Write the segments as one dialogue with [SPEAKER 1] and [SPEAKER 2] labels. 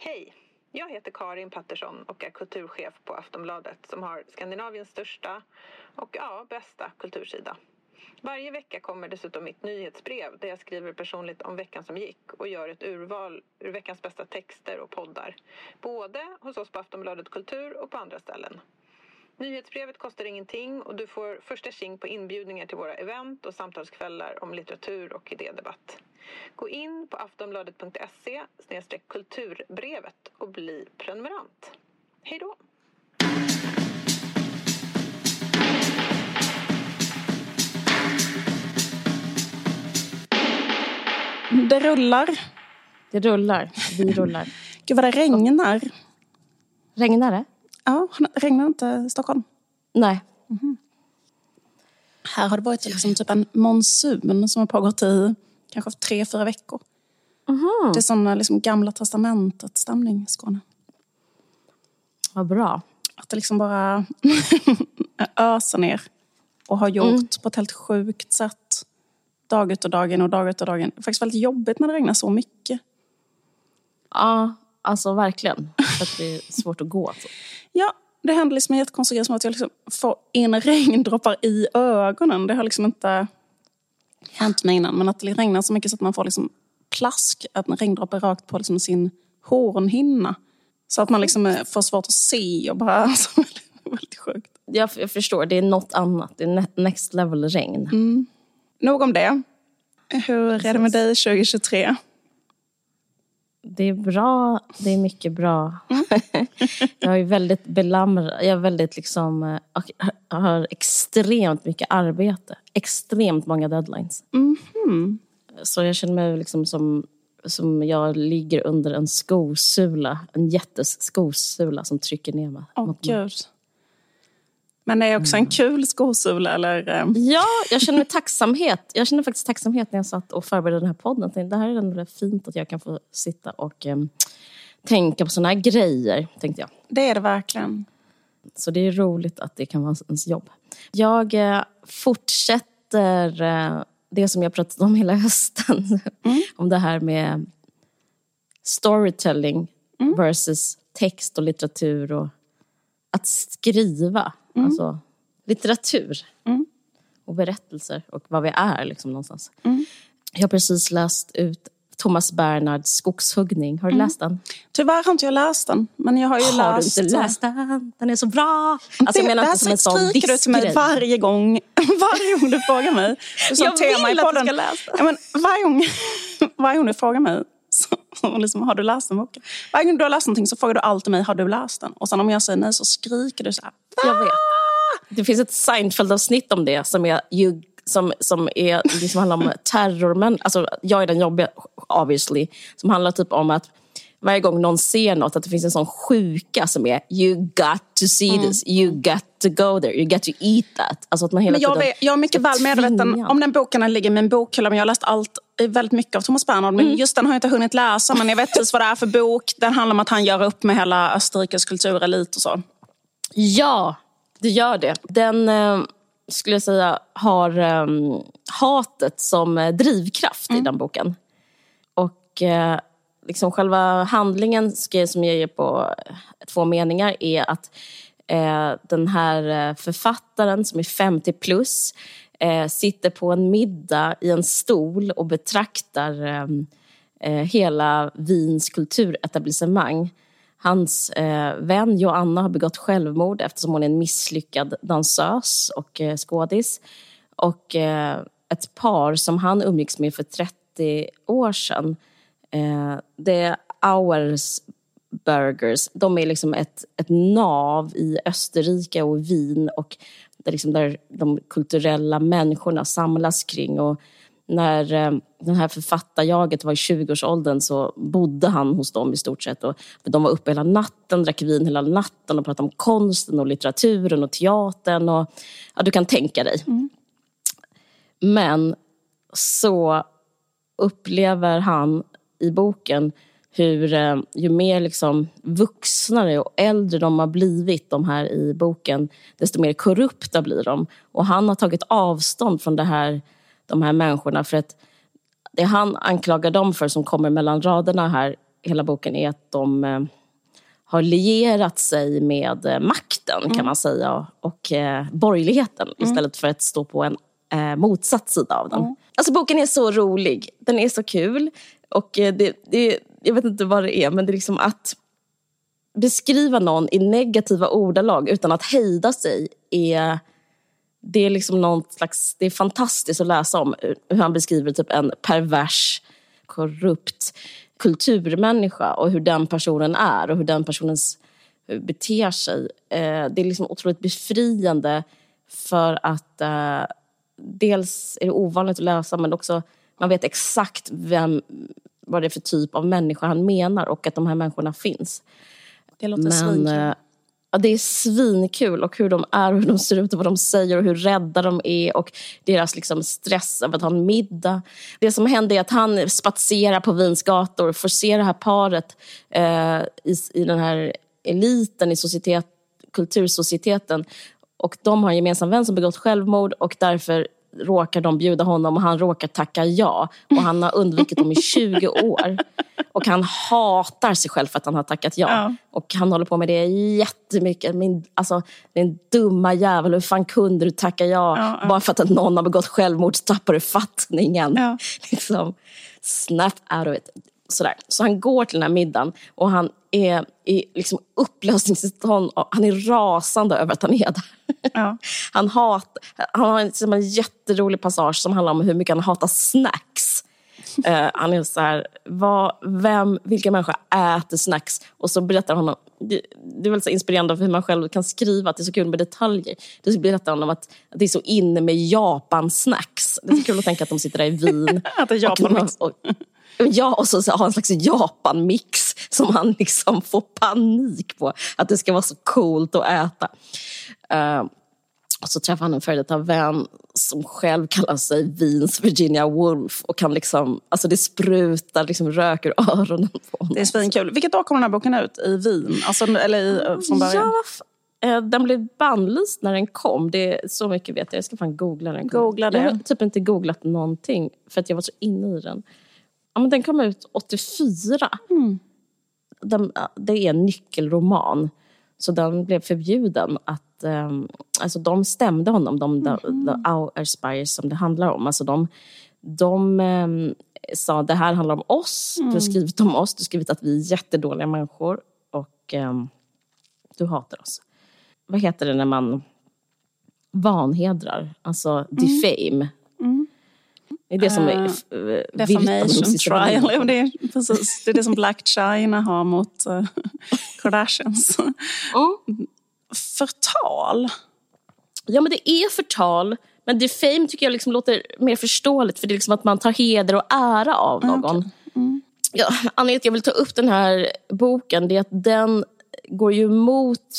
[SPEAKER 1] Hej! Jag heter Karin Pattersson och är kulturchef på Aftonbladet som har Skandinaviens största och ja, bästa kultursida. Varje vecka kommer dessutom mitt nyhetsbrev där jag skriver personligt om veckan som gick och gör ett urval ur veckans bästa texter och poddar. Både hos oss på Aftonbladet Kultur och på andra ställen. Nyhetsbrevet kostar ingenting och du får första tjing på inbjudningar till våra event och samtalskvällar om litteratur och idédebatt. Gå in på aftonbladet.se kulturbrevet och bli prenumerant. Hej då!
[SPEAKER 2] Det rullar.
[SPEAKER 3] Det rullar. Vi rullar.
[SPEAKER 2] Gud vad det regnar.
[SPEAKER 3] Regnar det?
[SPEAKER 2] Ja, regnar inte i Stockholm?
[SPEAKER 3] Nej.
[SPEAKER 2] Mm. Här har det varit liksom typ en monsun som har pågått i kanske tre, fyra veckor.
[SPEAKER 3] Mm.
[SPEAKER 2] Det är sån liksom gamla testamentet-stämning i Skåne.
[SPEAKER 3] Vad bra.
[SPEAKER 2] Att det liksom bara öser ner. Och har gjort mm. på ett helt sjukt sätt. Dag ut och dag in och dag ut och dag in. Det är faktiskt väldigt jobbigt när det regnar så mycket.
[SPEAKER 3] Ja, alltså verkligen. För att det är svårt att gå. Alltså.
[SPEAKER 2] Ja, det händer liksom en jättekonstig grej som att jag liksom får in regndroppar i ögonen. Det har liksom inte hänt mig innan. Men att det regnar så mycket så att man får liksom plask, att en regndroppe rakt på liksom sin hornhinna. Så att man liksom eh, får svårt att se och bara... Alltså, väldigt sjukt.
[SPEAKER 3] Jag, jag förstår, det är något annat. Det är next level regn.
[SPEAKER 2] Mm. Nog om det. Hur är det med dig 2023?
[SPEAKER 3] Det är bra, det är mycket bra. Mm. jag är väldigt belamrad, jag är väldigt liksom, eh, har extremt mycket arbete. Extremt många deadlines.
[SPEAKER 2] Mm.
[SPEAKER 3] Så jag känner mig liksom som, som jag ligger under en skosula. En jätteskossula som trycker ner mig.
[SPEAKER 2] Åh oh, gud. Men det är också en mm. kul skosula eller? Eh?
[SPEAKER 3] Ja, jag känner tacksamhet. Jag känner faktiskt tacksamhet när jag satt och förberedde den här podden. Det här är ändå fint att jag kan få sitta och um, tänka på såna här grejer, tänkte jag.
[SPEAKER 2] Det är det verkligen.
[SPEAKER 3] Så det är roligt att det kan vara ens jobb. Jag uh, fortsätter uh, det som jag pratat om hela hösten. Mm. om det här med storytelling mm. versus text och litteratur och att skriva. Mm. Alltså litteratur
[SPEAKER 2] mm.
[SPEAKER 3] och berättelser och vad vi är liksom någonstans.
[SPEAKER 2] Mm.
[SPEAKER 3] Jag har precis läst ut Thomas Bernhards Skogshuggning. Har du mm. läst den?
[SPEAKER 2] Tyvärr har inte jag läst den. Men jag har ju
[SPEAKER 3] har
[SPEAKER 2] läst...
[SPEAKER 3] du inte läst den? Den är så bra! Alltså,
[SPEAKER 2] det,
[SPEAKER 3] jag menar
[SPEAKER 2] det här
[SPEAKER 3] som en sån
[SPEAKER 2] skriker du till mig varje gång, varje gång du frågar mig.
[SPEAKER 3] Du jag vill att du ska läsa
[SPEAKER 2] ja, men varje, gång, varje gång du frågar mig liksom, har du läst den boken? Varje gång du har läst någonting så frågar du alltid mig, har du läst den? Och sen om jag säger nej så skriker du så här, ah!
[SPEAKER 3] Jag vet. Det finns ett Seinfeld-avsnitt om det som är you som, som är, liksom handlar om terrormän. Alltså, jag är den jobbiga, obviously. Som handlar typ om att varje gång någon ser något, att det finns en sån sjuka som är you got to see mm. this, you got to go there, you got to eat that. Alltså att man hela
[SPEAKER 2] men jag,
[SPEAKER 3] tiden
[SPEAKER 2] vet, jag är mycket väl medveten om den boken, ligger i min bokhylla, men jag har läst allt, väldigt mycket av Thomas Bernhard. Men mm. just den har jag inte hunnit läsa, men jag vet precis vad det är för bok. Den handlar om att han gör upp med hela Österrikes kulturelit och så.
[SPEAKER 3] Ja, det gör det. Den, eh, skulle jag säga, har eh, hatet som drivkraft mm. i den boken. Och eh, liksom själva handlingen som jag ger på eh, två meningar är att eh, den här eh, författaren som är 50 plus eh, sitter på en middag i en stol och betraktar ehm, hela Wiens kulturetablissemang Hans vän Joanna har begått självmord eftersom hon är en misslyckad dansös och eh, skådis. Och ett par som han umgicks med för 30 år sedan, eh, det är Hours Burgers. De är liksom ett, ett nav i Österrike och Wien och där, liksom där de kulturella människorna samlas kring. Och när eh, den här författarjaget var i 20-årsåldern så bodde han hos dem i stort sett. Och de var uppe hela natten, drack vin hela natten och pratade om konsten och litteraturen och teatern. Och, ja, du kan tänka dig.
[SPEAKER 2] Mm.
[SPEAKER 3] Men så upplever han i boken hur eh, ju mer liksom vuxnare och äldre de har blivit, de här i boken, desto mer korrupta blir de. Och han har tagit avstånd från det här de här människorna. För att det han anklagar dem för som kommer mellan raderna här hela boken är att de eh, har lierat sig med eh, makten kan man säga och eh, borgerligheten istället för att stå på en eh, motsatt sida av den. Alltså boken är så rolig, den är så kul och eh, det, det, jag vet inte vad det är men det är liksom att beskriva någon i negativa ordalag utan att hejda sig är det är liksom någon slags, det är fantastiskt att läsa om hur han beskriver typ en pervers, korrupt kulturmänniska och hur den personen är och hur den personen eh, beter sig. Eh, det är liksom otroligt befriande för att dels är det ovanligt att läsa men också man vet exakt vem, vad det är för typ av människa han menar och att de här människorna finns.
[SPEAKER 2] Det låter
[SPEAKER 3] Men
[SPEAKER 2] svinkul.
[SPEAKER 3] eh, ja, det är svinkul och hur de är hur de ser ut och vad de säger och hur rädda de är och deras liksom, stress över att ha en middag. Det som händer är att han spatserar på Wiens gator och får se det här paret eh, i, i den här eliten i societet, kultursocieteten och de har en gemensam vän som begått självmord och därför råkar de bjuda honom och han råkar tacka ja. Och han har undvikit dem i 20 år. Och han hatar sig själv för att han har tackat ja.
[SPEAKER 2] Ja.
[SPEAKER 3] Och han håller på med det jättemycket. Min, alltså, din dumma jävel, hur fan kunde du tacka ja?
[SPEAKER 2] Ja, ja.
[SPEAKER 3] Bara för att någon har begått självmord så tappar du fattningen. Liksom, snap out of it. Sådär. Så han går till den här middagen och han är i liksom upplösningstillstånd. Han är rasande över att han är där.
[SPEAKER 2] Ja.
[SPEAKER 3] Han, hat, han har en, liksom en jätterolig passage som handlar om hur mycket han hatar snacks. Eh, han är så här, vad, vem, vilka människor äter snacks? Och så berättar han om, det, det är väl så inspirerande för hur man själv kan skriva, att det är så kul med detaljer. Då berättar han om att, att det är så inne med Japan-snacks. Det är så kul att tänka att de sitter där i Wien.
[SPEAKER 2] Att det är Japan-mix.
[SPEAKER 3] Och, och, Ja, och så, så har han en slags Japan-mix som han liksom får panik på. Att det ska vara så coolt att äta. Eh, och så träffar han en före detta vän som själv kallar sig Wiens Virginia Woolf. Och kan liksom, alltså det sprutar liksom rök ur öronen på honom.
[SPEAKER 2] Det är svinkul. Vilket år kom den här boken ut? I Wien? Alltså, eller i, från början?
[SPEAKER 3] Ja, eh, den blev bannlyst när den kom. Det är så mycket vet jag. Jag ska fan googla den.
[SPEAKER 2] Googla det.
[SPEAKER 3] Jag har typ inte googlat någonting för att jag var så inne i den. Ja, men den kom ut 84.
[SPEAKER 2] Mm.
[SPEAKER 3] Den, det är en nyckelroman. Så den blev förbjuden. att um, alltså De stämde honom, de
[SPEAKER 2] Mm.
[SPEAKER 3] the, the Auerspires som det handlar om. Alltså de de ehm, sa det här handlar om oss, du
[SPEAKER 2] Mm.
[SPEAKER 3] har skrivit om oss, du har skrivit att vi är jättedåliga människor och ehm, du hatar oss. Vad heter det när man vanhedrar, alltså defame? Det är det som är f- eh, virtual
[SPEAKER 2] Defamation
[SPEAKER 3] sista
[SPEAKER 2] trial. det, är, precis. det är det som Black China har mot uh, Kardashians.
[SPEAKER 3] Mm.
[SPEAKER 2] Förtal?
[SPEAKER 3] Ja, men det är förtal. Men defame tycker jag liksom låter mer förståeligt för det är liksom att man tar heder och ära av någon. Ja, anledningen till att jag vill ta upp den här boken det är att den går ju emot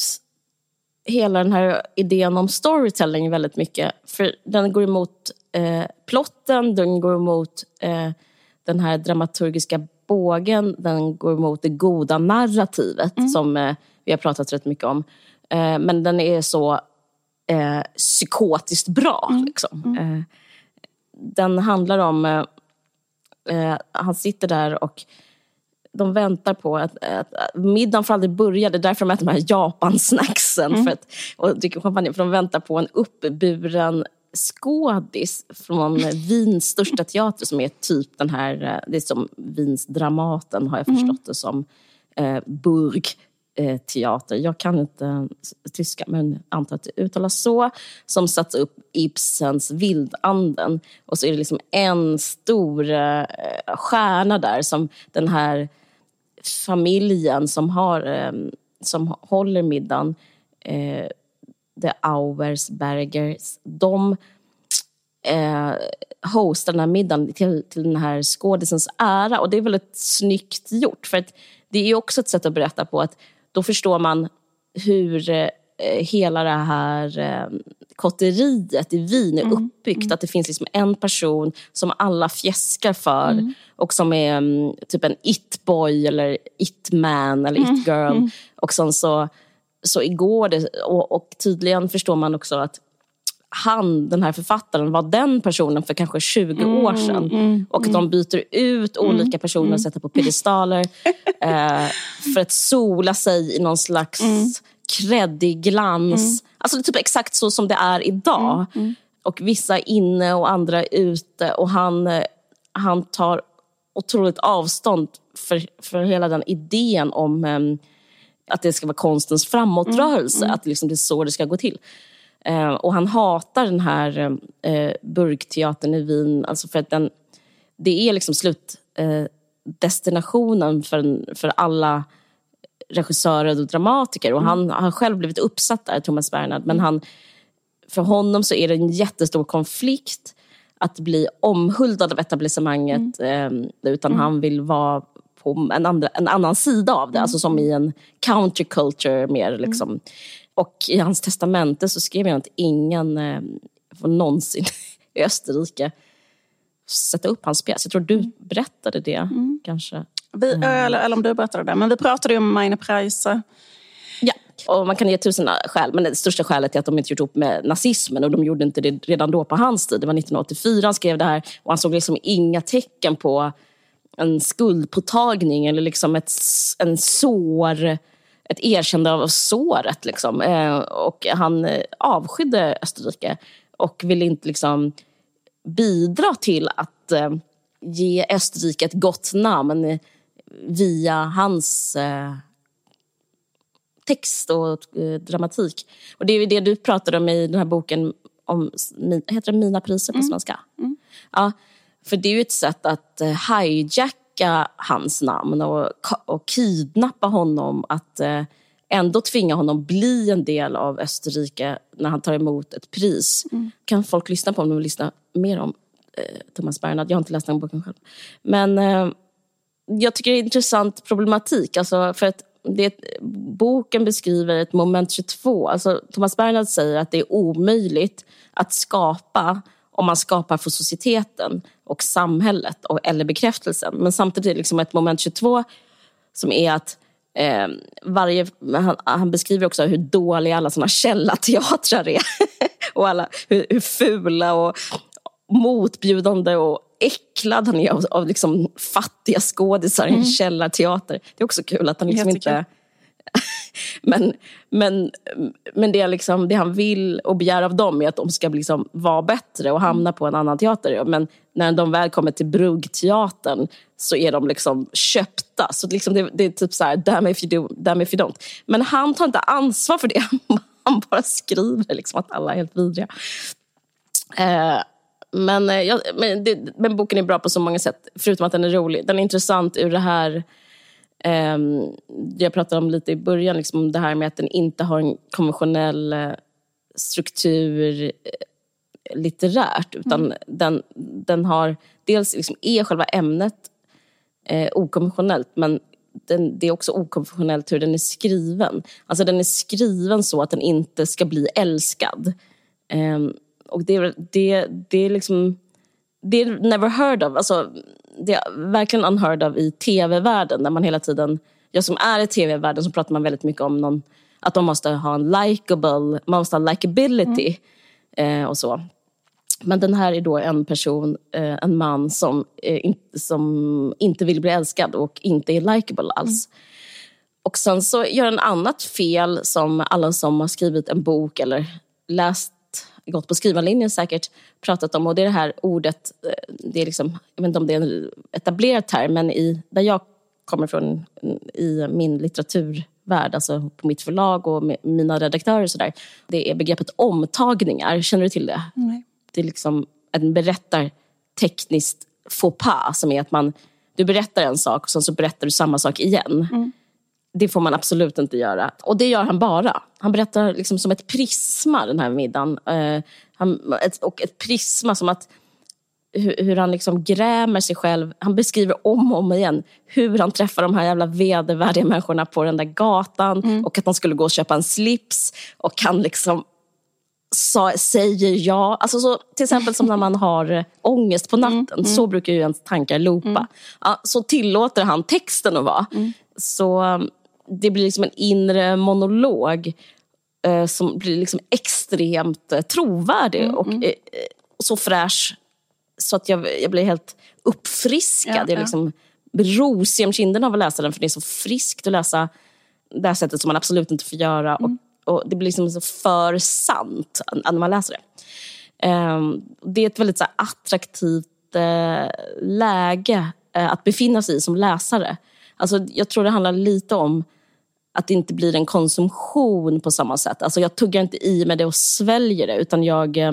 [SPEAKER 3] hela den här idén om storytelling väldigt mycket. För den går emot eh, plotten, den går emot eh, den här dramaturgiska bågen, den går emot det goda narrativet som eh, vi har pratat rätt mycket om. Eh, men den är så eh, psykotiskt bra. Liksom. Eh, den handlar om... Eh, eh, han sitter där och de väntar på att, att, att middagen får aldrig börja. Det är därför de äter de här Japan-snacksen för att, och dricker champagne. För de väntar på en uppburen skådis från Wiens största teater som är typ den här, eh, det är som Wiens Dramaten har jag förstått det som. Eh, Burg eh, teater. Jag kan inte tyska men antar att det uttalas så. Som satt upp Ibsens Vildanden. Och så är det liksom en stor eh, stjärna där som den här familjen som, har, eh, som håller middagen, eh, The Auersbergers, de eh, hostar den här middagen till, till den här skådisens ära. Och det är väldigt snyggt gjort. För att det är också ett sätt att berätta på att då förstår man hur eh, hela det här eh, kotteriet i Wien är uppbyggt. Att det finns liksom en person som alla fjäskar för och som är mm, typ en it-boy eller it-man eller it-girl. Och sen så, så igår det, och, och tydligen förstår man också att han, den här författaren, var den personen för kanske 20
[SPEAKER 2] Mm,
[SPEAKER 3] år sedan. och att de byter ut olika personer och sätter på piedestaler eh, för att sola sig i någon slags kreddig glans. Alltså typ exakt så som det är idag. Och vissa är inne och andra är ute. Och han, eh, han tar otroligt avstånd för, för hela den idén om em, att det ska vara konstens framåtrörelse. Att liksom det är så det ska gå till. Eh, och han hatar den här eh, burgteatern i Wien. Alltså för att den, det är liksom slutdestinationen eh, för, för alla regissörer och dramatiker. Och han har själv blivit uppsatt där, Thomas Bernhard. Men han, för honom så är det en jättestor konflikt att bli omhuldad av etablissemanget. Eh, utan han vill vara på en, andra, en annan sida av det. Alltså som i en counterculture mer. Liksom. Och i hans testamente så skrev han att ingen eh, får någonsin i Österrike sätta upp hans pjäs. Jag tror du berättade det kanske.
[SPEAKER 2] Vi, eller, eller om du berättade det. Men vi pratade ju om Meine Preise.
[SPEAKER 3] Ja, och man kan ge tusen skäl, men det största skälet är att de inte gjort upp med nazismen och de gjorde inte det redan då på hans tid. Det var 1984 han skrev det här och han såg liksom inga tecken på en skuldpåtagning eller liksom ett, en sår, ett erkännande av såret. Liksom. Eh, och han eh, avskydde Österrike och ville inte liksom bidra till att eh, ge Österrike ett gott namn via hans text och dramatik. Och det är det du pratade om i den här boken om, heter det Mina priser på svenska? Ja, för det är ju ett sätt att eh, hijacka hans namn och, och kidnappa honom. Att eh, ändå tvinga honom bli en del av Österrike när han tar emot ett pris. Kan folk lyssna på om de vill lyssna mer om eh, Thomas Bernhard. Jag har inte läst den boken själv. Men eh, jag tycker det är en intressant problematik. Alltså för att det, boken beskriver ett moment 22. Alltså Thomas Bernhard säger att det är omöjligt att skapa om man skapar för societeten och samhället och, eller bekräftelsen. Men samtidigt liksom ett moment 22 som är att eh, varje, han, han beskriver också hur dåliga alla såna källarteatrar är. och alla, hur, hur fula och motbjudande och äcklad han är av, av liksom fattiga skådisar i en källarteater. Det är också kul att han liksom inte men, men, men det, är liksom, det han vill och begär av dem är att de ska liksom vara bättre och hamna på en annan teater. Men när de väl kommer till Bruggteatern så är de liksom köpta. Så liksom det, det är typ så här, damn if you do, damn if you don't. Men han tar inte ansvar för det. Han bara skriver liksom att alla är helt vidriga. Eh, men, eh, jag, men, det, men boken är bra på så många sätt, förutom att den är rolig. Den är intressant ur det här jag pratade om lite i början, liksom det här med att den inte har en konventionell eh, struktur eh, litterärt. Utan den, den har, dels liksom är själva ämnet eh, okonventionellt, men den, det är också okonventionellt hur den är skriven. Alltså den är skriven så att den inte ska bli älskad. Ehm, och det, är- det, det är liksom... Det är never heard of. Alltså, det är verkligen unheard of i tv-världen. Där man hela tiden... Jag som är i tv-världen så pratar man väldigt mycket om någon, att de måste ha en likable... Man måste ha likability eh, och så. Men den här är då en person, eh, en man som, eh, inte, som inte vill bli älskad och inte är likable alls. Och sen så gör han annat fel som alla som har skrivit en bok eller läst, gått på skrivarlinjen säkert pratat om. Och det är det här ordet, eh, det är liksom, jag vet inte om det är en etablerad term, men i, där jag kommer från i min litteraturvärld, alltså på mitt förlag och mina redaktörer och sådär. Det är begreppet omtagningar, känner du till det?
[SPEAKER 2] Nej.
[SPEAKER 3] det är liksom en berättartekniskt faux pas som är att man, du berättar en sak och sen så berättar du samma sak igen. Det får man absolut inte göra. Och det gör han bara. Han berättar liksom som ett prisma den här middagen. Eh, han, ett, och ett prisma som att hur, hur han liksom grämer sig själv. Han beskriver om och om igen hur han träffar de här jävla vedervärdiga människorna på den där gatan och att han skulle gå och köpa en slips och han liksom sa, säger ja. Alltså så, till exempel som när man har eh, ångest på natten. Så brukar ju ens tankar loopa. Ja, så tillåter han texten att vara. Så um, det blir liksom en inre monolog. eh, som blir liksom extremt eh, trovärdig
[SPEAKER 2] Mm,
[SPEAKER 3] och, eh, och så fräsch så att jag, jag blir helt uppfriskad.
[SPEAKER 2] Ja,
[SPEAKER 3] jag
[SPEAKER 2] ja.
[SPEAKER 3] liksom blir rosig om kinderna av att läsa den för det är så friskt att läsa det här sättet som man absolut inte får göra.
[SPEAKER 2] Mm.
[SPEAKER 3] Och, och Det blir liksom så för sant när man läser det. Ehm, det är ett väldigt så här, attraktivt eh, läge eh, att befinna sig i som läsare. Alltså, jag tror det handlar lite om att det inte blir en konsumtion på samma sätt. Alltså, jag tuggar inte i mig det och sväljer det utan jag eh,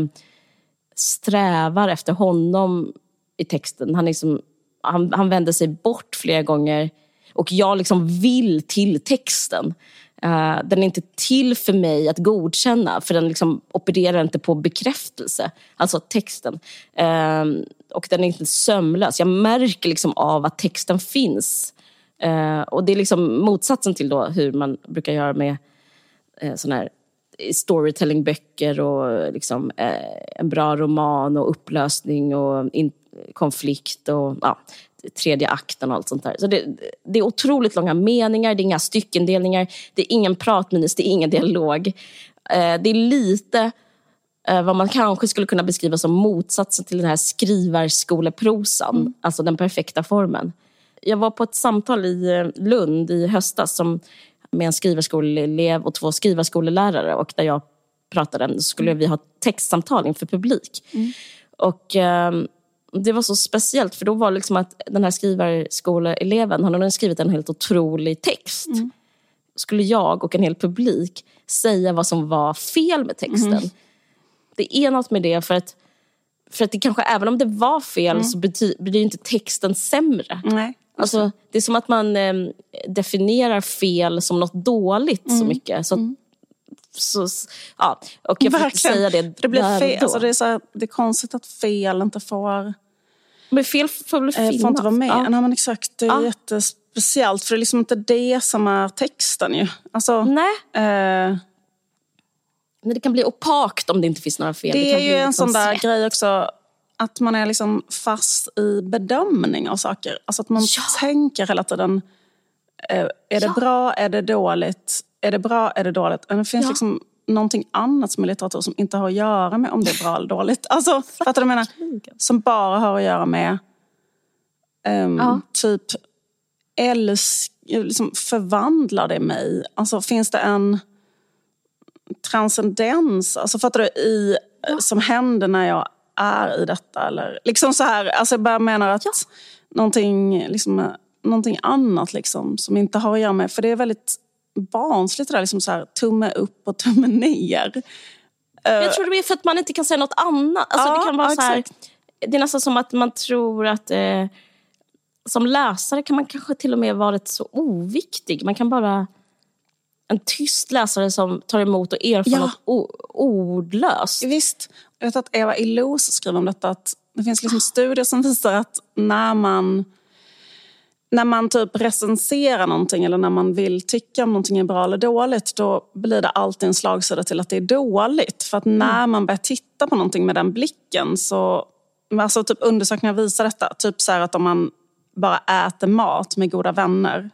[SPEAKER 3] strävar efter honom i texten. Han, liksom, han, han vänder sig bort flera gånger och jag liksom vill till texten. Uh, den är inte till för mig att godkänna för den liksom opererar inte på bekräftelse, alltså texten. Uh, och den är inte sömlös. Jag märker liksom av att texten finns. Eh, och Det är liksom motsatsen till då hur man brukar göra med eh, såna här storytellingböcker och liksom, eh, en bra roman och upplösning och in, konflikt och ja, tredje akten och allt sånt där. Så det, det är otroligt långa meningar, det är inga styckendelningar, det är ingen pratminus, det är ingen dialog. Eh, det är lite eh, vad man kanske skulle kunna beskriva som motsatsen till den här skrivarskoleprosan, alltså den perfekta formen. Jag var på ett samtal i eh, Lund i höstas som, med en skrivarskoleelev och två skrivarskolelärare och där jag pratade så skulle vi ha textsamtal inför publik. Och eh, det var så speciellt för då var det liksom att den här skrivarskoleeleven, han hade skrivit en helt otrolig text. Skulle jag och en hel publik säga vad som var fel med texten. Det är något med det för att, för att det kanske, även om det var fel så bety, blir inte texten sämre.
[SPEAKER 2] Nej.
[SPEAKER 3] Alltså, det är som att man eh, definierar fel som något dåligt så mycket. Så, att- så, ja. Och jag försökte säga det
[SPEAKER 2] det blir fel. Alltså det, är så här, det är konstigt att fel inte får,
[SPEAKER 3] Men fel får väl
[SPEAKER 2] eh,
[SPEAKER 3] finnas?
[SPEAKER 2] får inte vara med.
[SPEAKER 3] Ja.
[SPEAKER 2] Nej, men exakt, det är
[SPEAKER 3] Ja.
[SPEAKER 2] jättespeciellt. För det är liksom inte det som är texten ju. Alltså,
[SPEAKER 3] Nej,
[SPEAKER 2] eh,
[SPEAKER 3] men det kan bli opakt om det inte finns några fel.
[SPEAKER 2] det,
[SPEAKER 3] kan
[SPEAKER 2] är ju en
[SPEAKER 3] liksom
[SPEAKER 2] sån där grej också. Att man är liksom fast i bedömning av saker. Alltså att man
[SPEAKER 3] Ja.
[SPEAKER 2] tänker hela tiden. Eh, är det
[SPEAKER 3] Ja.
[SPEAKER 2] bra? Är det dåligt? Är det bra? Är det dåligt? Men det finns
[SPEAKER 3] Ja.
[SPEAKER 2] liksom någonting annat som är litteratur som inte har att göra med om det är bra eller dåligt. Alltså, fattar du vad jag menar? Som bara har att göra med ehm,
[SPEAKER 3] Ja.
[SPEAKER 2] typ älsk, liksom förvandlar det mig? Alltså finns det en transcendens, alltså fattar du, i, som händer när jag är i detta? Eller, liksom så här, alltså jag bara menar att
[SPEAKER 3] Ja.
[SPEAKER 2] någonting, liksom, någonting annat liksom, som inte har att göra med, för det är väldigt barnsligt det där, liksom så här, tumme upp och tumme ner.
[SPEAKER 3] Jag tror det är för att man inte kan säga något annat. Alltså,
[SPEAKER 2] Ja,
[SPEAKER 3] det, kan vara
[SPEAKER 2] ja,
[SPEAKER 3] så här, det är nästan som att man tror att eh, som läsare kan man kanske till och med vara rätt så oviktig. Man kan bara... En tyst läsare som tar emot och erfar
[SPEAKER 2] Ja.
[SPEAKER 3] något ordlöst.
[SPEAKER 2] Visst, jag vet att Eva Illouz skriver om detta att det finns liksom studier som visar att när man när man typ recenserar någonting eller när man vill tycka om någonting är bra eller dåligt då blir det alltid en slagsida till att det är dåligt. För att när man börjar titta på någonting med den blicken så... Alltså typ undersökningar visar detta. Typ så att om man bara äter mat med goda vänner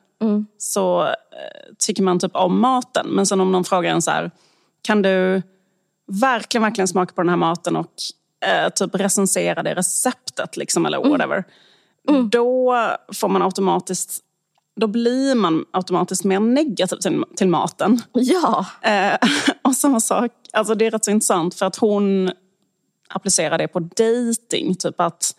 [SPEAKER 2] så eh, tycker man typ om maten. Men sen om någon frågar en så här, kan du verkligen, verkligen smaka på den här maten och eh, typ recensera det receptet liksom, eller whatever. Då får man automatiskt, då blir man automatiskt mer negativ till, till maten.
[SPEAKER 3] Ja.
[SPEAKER 2] Eh, och samma sak, alltså det är rätt så intressant för att hon applicerar det på dating. Typ att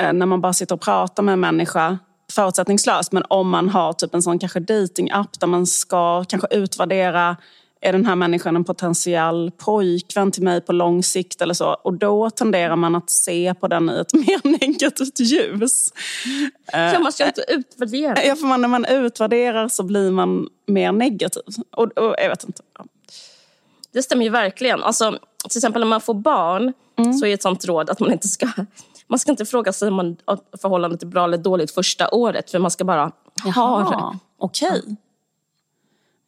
[SPEAKER 2] eh, när man bara sitter och pratar med en människa förutsättningslöst, men om man har typ en sån kanske datingapp där man ska kanske utvärdera är den här människan en potentiell pojkvän till mig på lång sikt eller så? Och då tenderar man att se på den i ett mer negativt ljus.
[SPEAKER 3] Jag måste ju inte utvärdera.
[SPEAKER 2] Ja, för man, när man utvärderar så blir man mer negativ. Och, och jag vet inte.
[SPEAKER 3] Det stämmer ju verkligen. Alltså, till exempel när man får barn så är ett sånt råd att man inte ska... Man ska inte fråga sig om man förhållandet är bra eller dåligt första året. För man ska bara ha det.
[SPEAKER 2] Jaha, okej.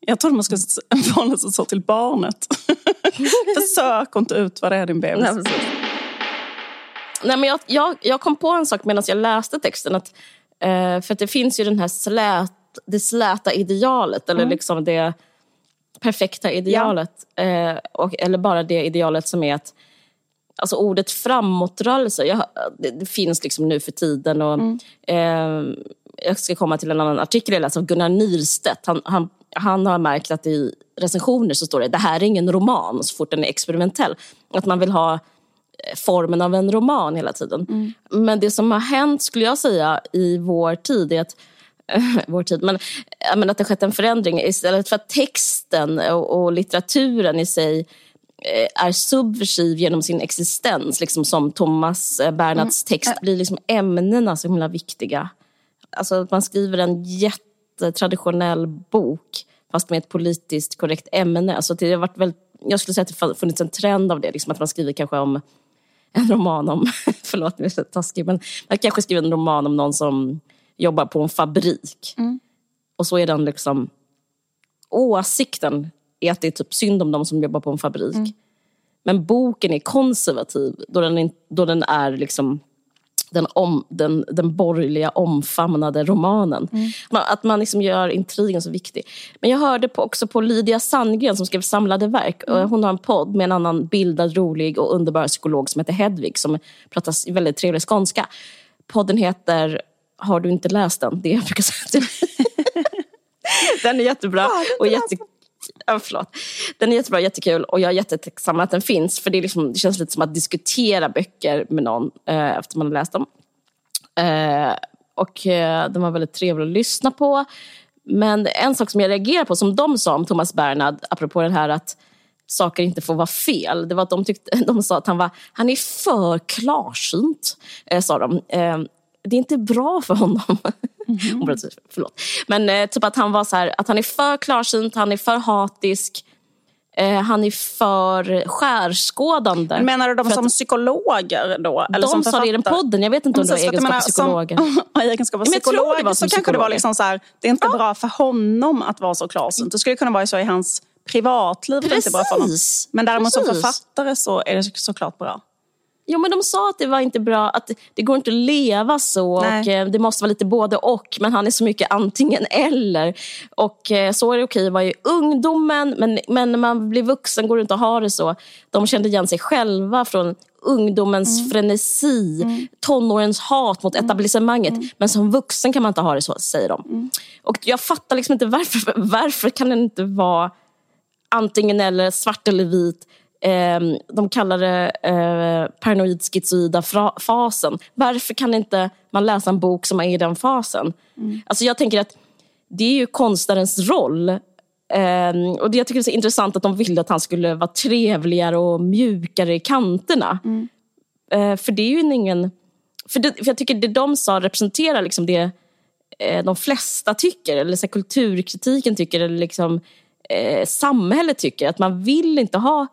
[SPEAKER 2] Jag trodde man skulle förhålla sig så till barnet. Försök inte utvärdera din bebis.
[SPEAKER 3] Nej, precis. Nej, men jag, jag, jag kom på en sak medan jag läste texten. Att, eh, för att det finns ju den här slät, det släta idealet. Eller liksom det perfekta idealet. Eh, och, eller bara det idealet som är att Alltså ordet framåtrörelse, jag, det, det, finns liksom nu för tiden. Och, mm. eh, jag ska komma till en annan artikel jag läste av Gunnar Nyrstedt. Han, han, han har märkt att i recensioner så står det det här är ingen roman så fort den är experimentell. Att man vill ha eh, formen av en roman hela tiden. Mm. Men det som har hänt, skulle jag säga, i vår tid är att vår tid, men, men att det skett en förändring. Istället för att texten och, och litteraturen i sig eh, är subversiv genom sin existens, liksom som Thomas eh, Bernhards mm. text, blir liksom ämnena så himla viktiga. Alltså man skriver en jättetraditionell bok fast med ett politiskt korrekt ämne. Alltså det har varit väldigt, jag skulle säga att det funnits en trend av det, liksom att man skriver kanske om en roman om, förlåt jag är så taskig, men man kanske skriver en roman om någon som jobbar på en fabrik. Mm. Och så är den liksom, åsikten är att det är typ synd om de som jobbar på en fabrik. Mm. Men boken är konservativ då den, då den är liksom den, om, den, den borgerliga omfamnade romanen. Mm. Att man liksom gör intrigen så viktig. Men jag hörde på, också på Lydia Sandgren som skrev samlade verk. Mm. Hon har en podd med en annan bildad, rolig och underbar psykolog som heter Hedvig som pratar väldigt trevlig skånska. Podden heter Har du inte läst den? Det jag brukar säga Den är jättebra. och jätte... Förlåt. Den är jättebra, jättekul och jag är jättetacksam att den finns. För det, liksom, det känns lite som att diskutera böcker med någon eh, efter man har läst dem. Eh, och eh, den var väldigt trevlig att lyssna på. Men en sak som jag reagerar på, som de sa om Thomas Bernhard, apropå det här att saker inte får vara fel. Det var att de, tyckte, de sa att han, var, han är för klarsynt, eh, sa de. Eh, det är inte bra för honom. Mm. Förlåt. Men eh, typ att han var så här, att han är för klarsynt, han är för hatisk. Eh, han är för skärskådande.
[SPEAKER 2] Menar du dem som psykologer då?
[SPEAKER 3] Eller de som sa det i den podden. Jag vet inte om det var egenskap av psykologer.
[SPEAKER 2] Som, egenskap av psykolog så kanske psykologer. det var liksom så här, det är inte ja. bra för honom att vara så klarsynt. Det skulle kunna vara så i hans privatliv. Precis. Inte bra för honom. Men däremot Precis. som författare så är det såklart bra.
[SPEAKER 3] Jo, men de sa att det var inte bra, att det går inte att leva så Nej. och eh, det måste vara lite både och. Men han är så mycket antingen eller. Och eh, så är det okej att vara i ungdomen, men, men när man blir vuxen går det inte att ha det så. De kände igen sig själva från ungdomens mm. frenesi, mm. tonårens hat mot mm. etablissemanget. Mm. Men som vuxen kan man inte ha det så, säger de. Mm. Och jag fattar liksom inte varför, varför kan det inte vara antingen eller, svart eller vit eh, de kallar det eh, paranoid schizoida fasen. Varför kan inte man läsa en bok som är i den fasen? Mm. Alltså jag tänker att det är ju konstnärens roll. Eh, och det jag tycker är så intressant att de ville att han skulle vara trevligare och mjukare i kanterna. Mm. Eh, för det är ju ingen... För, det, för jag tycker det de sa representerar liksom det eh, de flesta tycker, eller så kulturkritiken tycker, eller liksom, eh, samhället tycker. Att man vill inte ha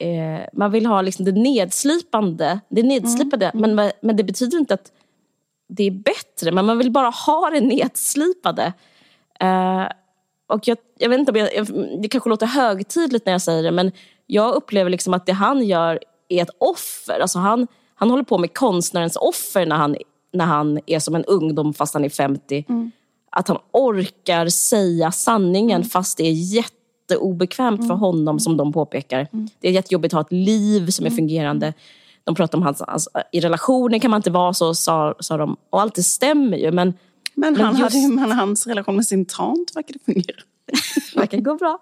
[SPEAKER 3] eh, man vill ha liksom det nedslipande. Det nedslipade, mm. men, men det betyder inte att det är bättre. Men man vill bara ha det nedslipade. Eh, och jag, jag, vet inte om jag, det kanske låter högtidligt när jag säger det, men jag upplever liksom att det han gör är ett offer. Alltså han, han håller på med konstnärens offer när han, när han är som en ungdom fast han är 50. Mm. Att han orkar säga sanningen mm. fast det är jätte jätteobekvämt mm. för honom som de påpekar. Mm. Det är jättejobbigt att ha ett liv som är mm. fungerande. De pratar om hans, alltså, i relationer kan man inte vara så, sa, sa de. Och allt det stämmer ju. Men,
[SPEAKER 2] men, han just... hade, men hans relation med sin tant verkar det fungera.
[SPEAKER 3] verkar gå bra.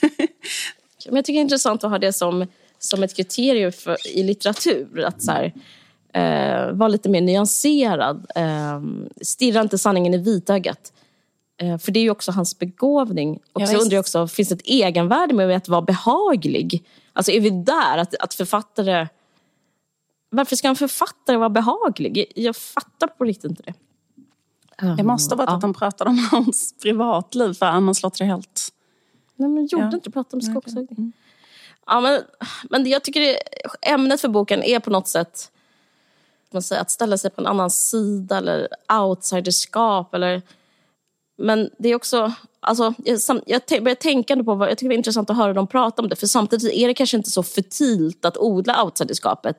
[SPEAKER 3] men jag tycker det är intressant att ha det som, som ett kriterium för, i litteratur. Att så här, eh, vara lite mer nyanserad. Eh, stirra inte sanningen i vitögat. Eh, för det är ju också hans begåvning. Och ja, så undrar jag också, finns det ett egenvärde med att vara behaglig? Alltså är vi där, att, att författare... Varför ska en författare vara behaglig? Jag fattar på riktigt inte det.
[SPEAKER 2] Det måste ha varit ja. att de pratade om hans privatliv, för annars låter det helt...
[SPEAKER 3] Nej, men gjorde ja. inte prata om skogshugning. Mm. Ja, men, men jag tycker det, ämnet för boken är på något sätt man säger, att ställa sig på en annan sida eller outsiderskap. Eller, men det är också... Alltså, jag, jag börjar tänka på vad, jag tycker det är intressant att höra dem prata om det. För samtidigt är det kanske inte så futilt att odla outsiderskapet.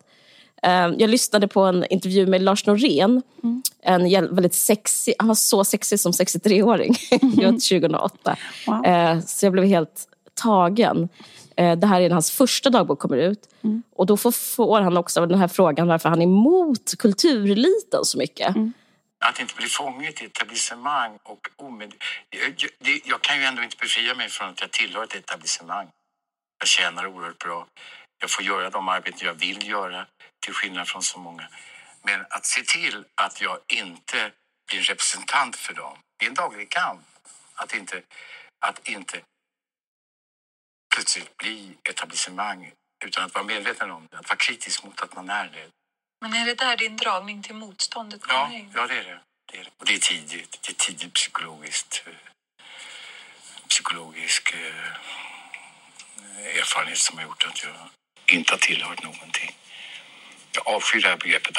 [SPEAKER 3] Eh, jag lyssnade på en intervju med Lars Norén. Mm. En väldigt sexig, han var så sexig som 63-åring. det var 2008. Wow. Eh, så jag blev helt tagen. Eh, det här är när hans första dagbok kommer ut. Mm. Och då får han också den här frågan varför han är emot kultureliten så mycket. Mm.
[SPEAKER 4] Att inte bli fånget i etablissemang och omed... Jag, jag kan ju ändå inte befria mig från att jag tillhör ett etablissemang. Jag tjänar oerhört bra. Jag får göra de arbeten jag vill göra, till skillnad från så många. Men att se till att jag inte blir representant för dem, det är en daglig kamp. Att inte, att inte plötsligt bli etablissemang utan att vara medveten om det, att vara kritisk mot att man är det.
[SPEAKER 5] Men är det där din dragning till motståndet
[SPEAKER 4] kommer ja, in? Ja, det är det. det är det. Och det är tidigt. Det är tidigt psykologiskt. Eh, psykologisk eh, erfarenhet som har gjort att jag inte har tillhört någonting. Jag avskyr det här begreppet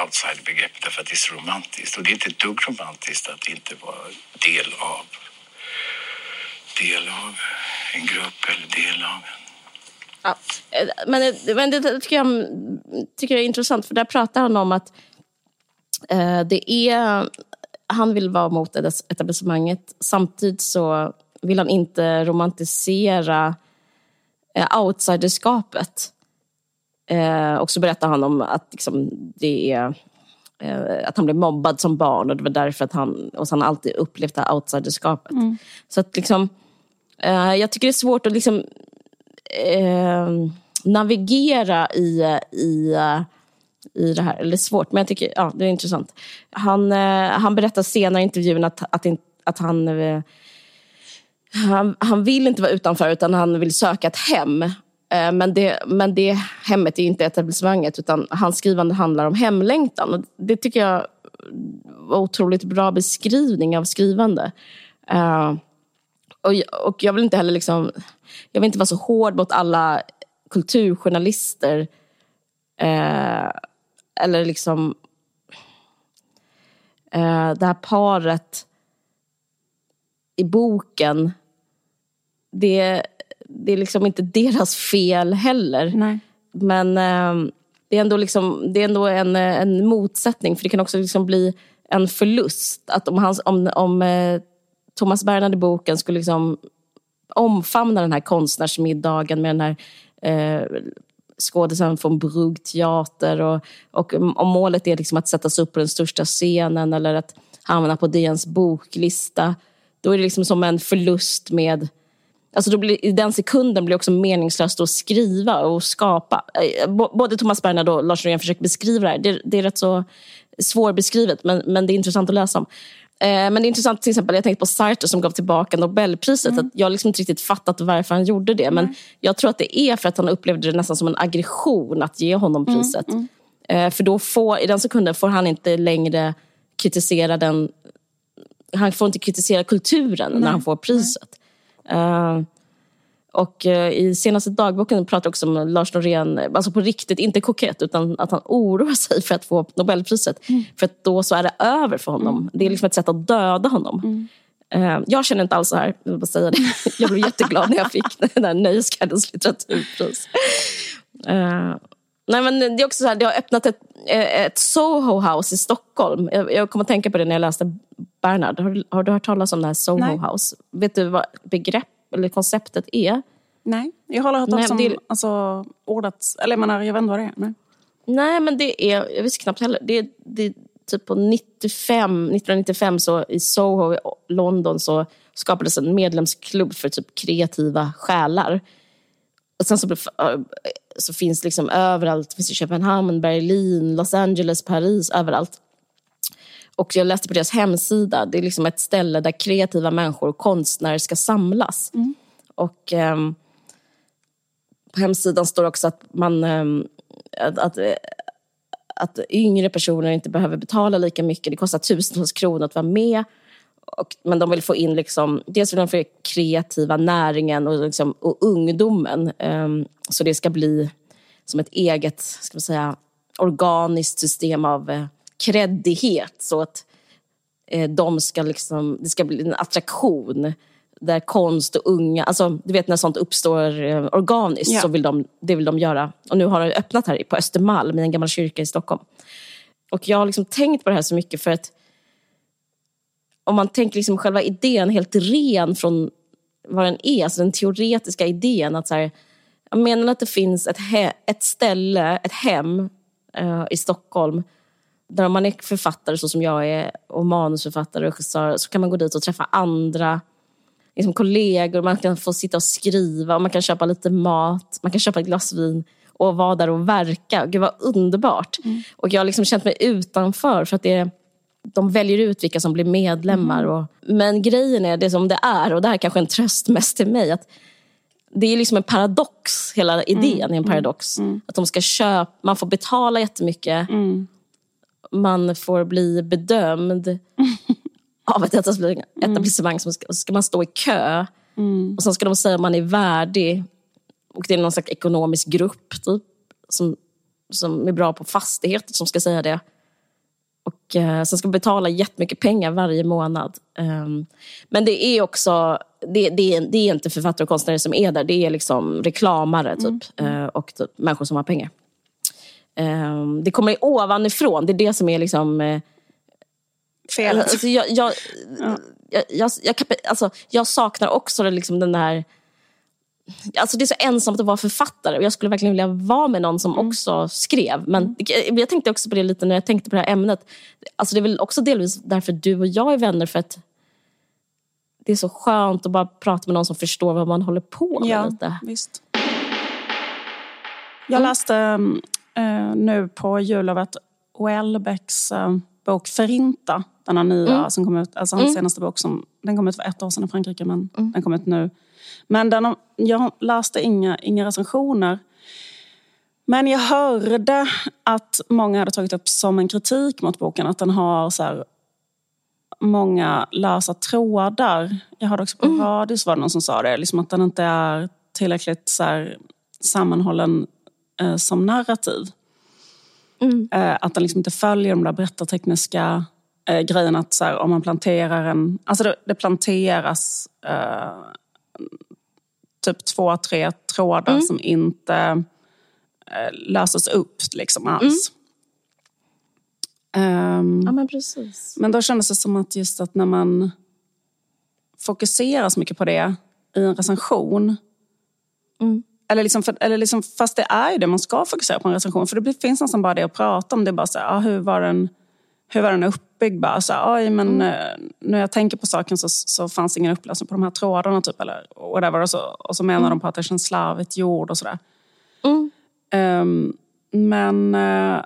[SPEAKER 4] outsider-begreppet därför att det är så romantiskt. Och det är inte ett dugg romantiskt att inte vara del av, del av en grupp eller del av en
[SPEAKER 3] Ja. Men, men det tycker jag, tycker jag är intressant, för där pratar han om att eh, det är, han vill vara mot etablissemanget. Samtidigt så vill han inte romantisera eh, outsiderskapet. Eh, och så berättar han om att liksom, det är eh, att han blev mobbad som barn och det var därför att han, och han alltid upplevt det här outsiderskapet. Mm. Så att liksom, eh, jag tycker det är svårt att liksom eh, navigera i, i, i det här. Eller svårt, men jag tycker ja, det är intressant. Han, eh, han berättar senare i intervjun att, att, att han, eh, han, han vill inte vara utanför utan han vill söka ett hem. Eh, men det, men det hemmet är inte etablissemanget utan hans skrivande handlar om hemlängtan. Och det tycker jag var otroligt bra beskrivning av skrivande. Eh, och, och jag vill inte heller liksom, jag vill inte vara så hård mot alla kulturjournalister. Eh, eller liksom eh, det här paret i boken. Det, det är liksom inte deras fel heller.
[SPEAKER 2] Nej.
[SPEAKER 3] Men eh, det är ändå, liksom, det är ändå en, en motsättning. För det kan också liksom bli en förlust. Att om, hans, om, om eh, Thomas Bernhard i boken skulle liksom omfamna den här konstnärsmiddagen med den här eh, skådespelaren från Brugg teater och, och om målet är liksom att sättas upp på den största scenen eller att hamna på DNs boklista, då är det liksom som en förlust med Alltså då blir, I den sekunden blir det också meningslöst att skriva och skapa. Eh, både Thomas Bernhard och Lars Norén försöker beskriva det här. Det, det är rätt så svårbeskrivet, men, men det är intressant att läsa om. Eh, men det är intressant, till exempel, jag tänkte på Sartre som gav tillbaka Nobelpriset. Mm. Att jag har liksom inte riktigt fattat varför han gjorde det. Men jag tror att det är för att han upplevde det nästan som en aggression att ge honom mm, priset. Mm. Mm. För då får, i den sekunden får han inte längre kritisera den... Han får inte kritisera kulturen när han får priset. Och eh, i senaste dagboken pratar också om Lars Norén, alltså på riktigt, inte kokett, utan att han oroar sig för att få Nobelpriset. Mm. För att då så är det över för honom. Mm. Det är liksom ett sätt att döda honom. Mm. Uh, jag känner inte alls så här, jag vill bara säga det. Jag blev jätteglad när jag fick den här Nöjesguidens litteraturpris. Uh, nej men det är också så här, det har öppnat ett, ett Soho House i Stockholm. Jag, jag kom att tänka på det när jag läste Bernhard. Har, har du hört talas om det här Soho nej. House? Vet du vad begrepp eller konceptet är.
[SPEAKER 2] Nej, jag har hört talas om det... alltså, ordet, eller jag menar, jag vet inte vad det är. Nej.
[SPEAKER 3] Nej, men det är, jag visste knappt heller. Det, det, typ på 95, 1995 så i Soho i London så skapades en medlemsklubb för typ kreativa själar. Och sen så, så finns liksom överallt, det finns i Köpenhamn, Berlin, Los Angeles, Paris, överallt. Och jag läste på deras hemsida, det är liksom ett ställe där kreativa människor och konstnärer ska samlas. Mm. Och um, på hemsidan står också att man um, att, att, att yngre personer inte behöver betala lika mycket. Det kostar tusentals kronor att vara med. Och, men de vill få in, liksom, dels vill de få in kreativa näringen och, liksom, och ungdomen. Um, så det ska bli som ett eget, ska man säga, organiskt system av uh, kreddighet så att eh, de ska liksom, det ska bli en attraktion där konst och unga, alltså du vet när sånt uppstår eh, organiskt,
[SPEAKER 2] Ja.
[SPEAKER 3] så vill de, det vill de göra. Och nu har det öppnat här på Östermalm, i en gammal kyrka i Stockholm. Och jag har liksom tänkt på det här så mycket för att om man tänker liksom själva idén helt ren från vad den är, alltså den teoretiska idén att så här, jag menar att det finns ett, he- ett ställe, ett hem eh, i Stockholm om man är författare så som jag är och manusförfattare och regissör så kan man gå dit och träffa andra liksom kollegor, man kan få sitta och skriva och man kan köpa lite mat, man kan köpa ett glas vin och vara där och verka. Gud vad underbart. Och jag har liksom känt mig utanför för att det de väljer ut vilka som blir medlemmar. Och, men grejen är det som det är, och det här är kanske en tröst mest till mig, att det är liksom en paradox, hela idén är en paradox. Att de ska köpa, man får betala jättemycket, man får bli bedömd av ett etablissemang, etablissemang som ska, och så ska man stå i kö. Och sen ska de säga om man är värdig. Och det är någon slags ekonomisk grupp typ, som, som är bra på fastigheter som ska säga det. Och eh, sen ska man betala jättemycket pengar varje månad. Ehm, men det är också, det, det, är, det är inte författare och konstnärer som är där. Det är liksom reklamare typ. eh, och typ, människor som har pengar. Ehm, det kommer ovanifrån. Det är det som är liksom... Eh,
[SPEAKER 2] Felet.
[SPEAKER 3] Alltså, jag, jag, jag, jag, jag, kan- alltså, jag saknar också liksom den där... Alltså det är så ensamt att vara författare och jag skulle verkligen vilja vara med någon som också skrev. Men jag tänkte också på det lite när jag tänkte på det här ämnet. Alltså det är väl också delvis därför du och jag är vänner för att det är så skönt att bara prata med någon som förstår vad man håller på med
[SPEAKER 2] Ja,
[SPEAKER 3] lite.
[SPEAKER 2] visst. Jag läste eh, nu på jullovet Welbecks eh, bok Förinta. Den här nya som kom ut, alltså hans senaste bok. Som, den kom ut för ett år sedan i Frankrike men den kom ut nu. Men den, jag läste inga, inga recensioner. Men jag hörde att många hade tagit upp som en kritik mot boken att den har så här, många lösa trådar. Jag hörde också på radio så var det någon som sa det, liksom att den inte är tillräckligt så här, sammanhållen eh, som narrativ. Eh, att den liksom inte följer de där berättartekniska eh, grejerna. Att så här, om man planterar en... Alltså det, det planteras eh, typ två, tre trådar som inte eh, löses upp liksom alls. Ehm,
[SPEAKER 3] Ja men precis.
[SPEAKER 2] men då kändes det som att just att när man fokuserar så mycket på det i en recension. Eller liksom, för, eller liksom, fast det är ju det man ska fokusera på en recension. För det finns nästan bara det att prata om. Det är bara så här, ah, hur, var den, hur var den uppbyggd? Bara så här, Oj, men, eh, när jag tänker på saken så, så fanns ingen upplösning på de här trådarna. Typ, eller whatever. Och, så, och så menar de på att det känns slarvigt gjord och sådär.
[SPEAKER 3] Mm.
[SPEAKER 2] Ehm, men... eh,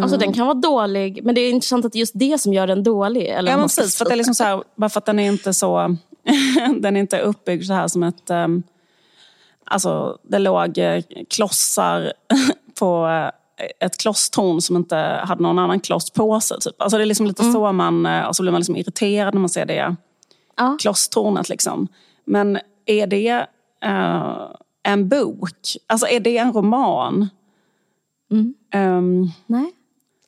[SPEAKER 3] Alltså den kan vara dålig, men det är intressant att det är just det som gör den dålig. Eller
[SPEAKER 2] Ja, men precis. För att det är liksom så här, bara för att den är inte så... den är inte uppbyggd så här som ett... Um, alltså, det låg eh, klossar på eh, ett klosstorn som inte hade någon annan kloss på sig. Typ. Alltså, det är liksom lite så man... eh, Och så blir man liksom irriterad när man ser det
[SPEAKER 3] Ja.
[SPEAKER 2] klosstornet. Liksom. Men är det eh, en bok? Alltså, är det en roman? Ehm,
[SPEAKER 3] Nej.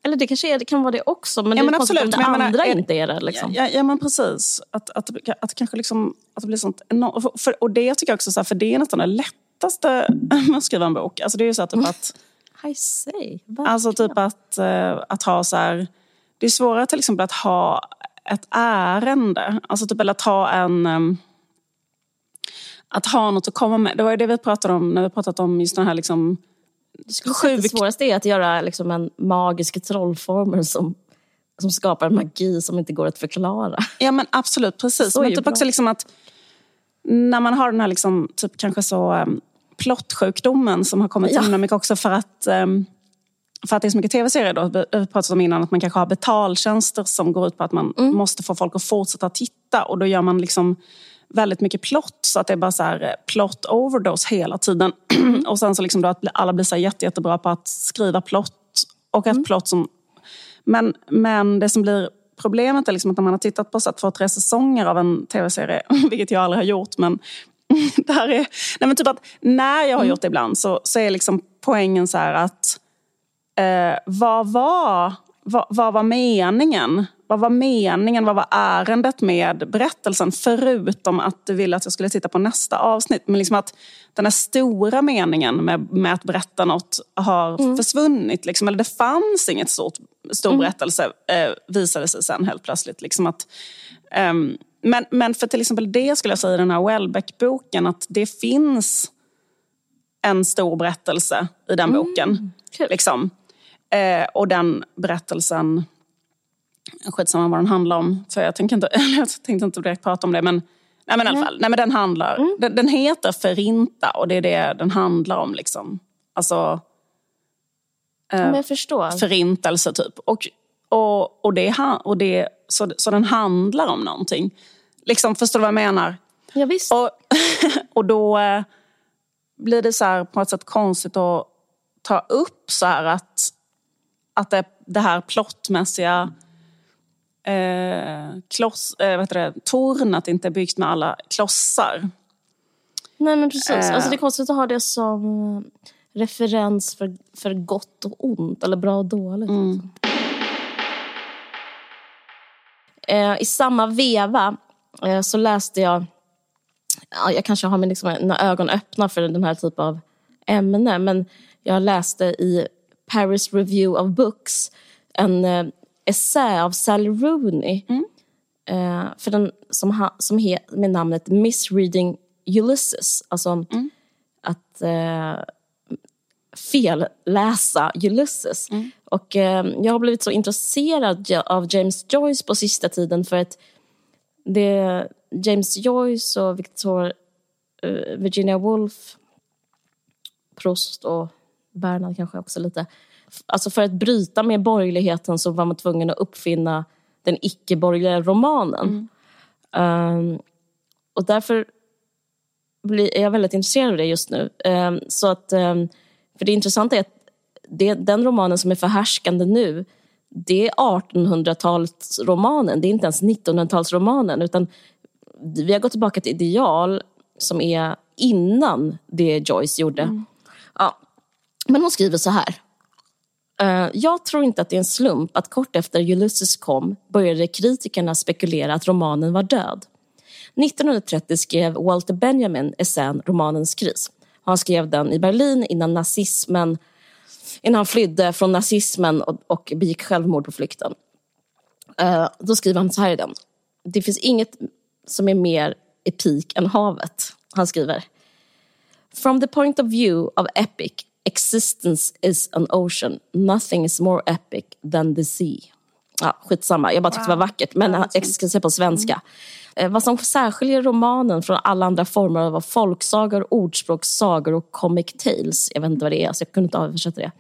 [SPEAKER 3] Eller det kanske är, det kan vara det också, men
[SPEAKER 2] Ja,
[SPEAKER 3] det
[SPEAKER 2] men
[SPEAKER 3] är konstigt
[SPEAKER 2] absolut,
[SPEAKER 3] om det
[SPEAKER 2] men jag
[SPEAKER 3] andra
[SPEAKER 2] menar, är-
[SPEAKER 3] inte är det. Liksom.
[SPEAKER 2] Ja, ja men precis. Att, att, det- att, det kanske liksom, att det blir sånt enormt... För, för, och det tycker jag också, så här, för det är nästan det lättaste med att skriva en bok. Alltså det är ju så här, typ att,
[SPEAKER 3] I say.
[SPEAKER 2] alltså typ att, eh, att ha så här... Det är svårare till exempel att ha ett ärende. Alltså typ eller att ha en... ehm, att ha något att komma med. Det var ju det vi pratade om när vi pratat om just den här liksom...
[SPEAKER 3] Att det svåraste är att göra liksom en magisk trollformel som, som skapar en magi som inte går att förklara.
[SPEAKER 2] Ja men absolut, precis.
[SPEAKER 3] Så
[SPEAKER 2] men typ
[SPEAKER 3] bra.
[SPEAKER 2] också liksom att när man har den här liksom, typ kanske så um, plottsjukdomen som har kommit
[SPEAKER 3] Ja.
[SPEAKER 2] himla mycket också för att um, för att det är så mycket tv-serier då, vi pratade om innan att man kanske har betaltjänster som går ut på att man
[SPEAKER 3] Mm.
[SPEAKER 2] måste få folk att fortsätta titta och då gör man liksom väldigt mycket plott så att det är bara så här eh, plot overdose hela tiden.
[SPEAKER 3] Mm.
[SPEAKER 2] och sen så liksom då att alla blir så här jätte, jättebra på att skriva plott och
[SPEAKER 3] Mm.
[SPEAKER 2] ett plott som men, men det som blir problemet är liksom att när man har tittat på så två, tre säsonger av en tv-serie, vilket jag aldrig har gjort, men det här är, nej men typ att när jag har gjort det ibland så, så är liksom poängen så att eh, vad, var, vad, vad var meningen vad var meningen, vad var ärendet med berättelsen? Förutom att du ville att jag skulle titta på nästa avsnitt. Men liksom att den här stora meningen med, med att berätta något har mm. försvunnit. Liksom, eller det fanns inget stort, stor mm. berättelse, eh, visade sig sen helt plötsligt. Liksom att, um, men, men för till exempel det skulle jag säga i den här Welbeck-boken, att det finns en stor berättelse i den mm. boken. Liksom. Eh, och den berättelsen, skitsamma vad den handlar om, för jag, tänker inte, jag tänkte inte direkt prata om det. Men, nej, men i alla fall, nej, men den, handlar, mm. den, den, heter Förinta och det är det den handlar om. Liksom. Alltså,
[SPEAKER 3] eh, jag förstår.
[SPEAKER 2] Förintelse typ. Och, och, och, det, och det, så, så den handlar om någonting. Liksom, förstår du vad jag menar?
[SPEAKER 3] Ja, visst.
[SPEAKER 2] Och, och då eh, blir det så här, på ett sätt konstigt att ta upp så här att att det, det här plottmässiga eh, kloss, eh, vet det, tornet inte är byggt med alla klossar.
[SPEAKER 3] Nej men precis. Eh. Alltså, det är konstigt att ha det som referens för, för gott och ont, eller bra och dåligt. Mm. Eh, I samma veva eh, så läste jag, ja, jag kanske har mina liksom, ögon öppna för den här typen av ämne, men jag läste i Paris Review of Books en eh, essä av Sally Rooney. Mm. Eh, för den, som, ha, som he, med namnet Misreading Ulysses. Alltså mm. att eh, felläsa Ulysses. Mm. Och eh, jag har blivit så intresserad av James Joyce på sista tiden för att det James Joyce och Victor, uh, Virginia Woolf, Proust och Bernhard kanske också lite. Alltså för att bryta med borgerligheten så var man tvungen att uppfinna den icke-borgerliga romanen. Mm. Um, och därför blir, är jag väldigt intresserad av det just nu. Um, så att, um, för det intressanta är att det, den romanen som är förhärskande nu, det är 1800-talsromanen, det är inte ens 1900-talsromanen. Utan vi har gått tillbaka till ideal som är innan det Joyce gjorde. Mm. Ja, men hon skriver så här. Eh, jag tror inte att det är en slump att kort efter Ulysses kom började kritikerna spekulera att romanen var död. 1930 skrev Walter Benjamin essän Romanens kris. Han skrev den i Berlin innan nazismen innan han flydde från nazismen och, och begick självmord på flykten. Uh, då skriver han så här i den. Det finns inget som är mer epik än havet. Han skriver. From the point of view of epic, Existence is an ocean. Nothing is more epic than the sea. Ja, skitsamma, jag bara tyckte wow. det var vackert. Men ja, jag ska säga på svenska. Mm. Vad som särskiljer romanen från alla andra former av folksagor, ordspråk, sagor och comic tales, jag vet inte vad det är, så jag kunde inte översätta det,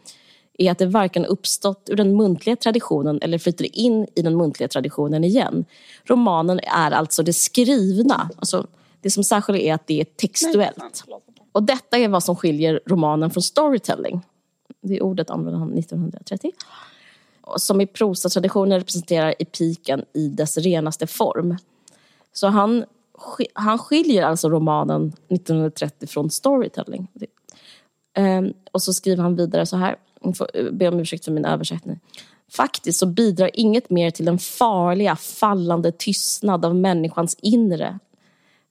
[SPEAKER 3] är att det varken uppstått ur den muntliga traditionen eller flyter in i den muntliga traditionen igen. Romanen är alltså det skrivna. Alltså, det som särskiljer är att det är textuellt. Och detta är vad som skiljer romanen från storytelling. Det ordet använde han 1930. Som i prosatraditionen representerar epiken i dess renaste form. Så han, han skiljer alltså romanen 1930 från storytelling. Ehm, och så skriver han vidare så här, jag ber eh, be om ursäkt för min översättning. Faktiskt så bidrar inget mer till den farliga, fallande tystnad av människans inre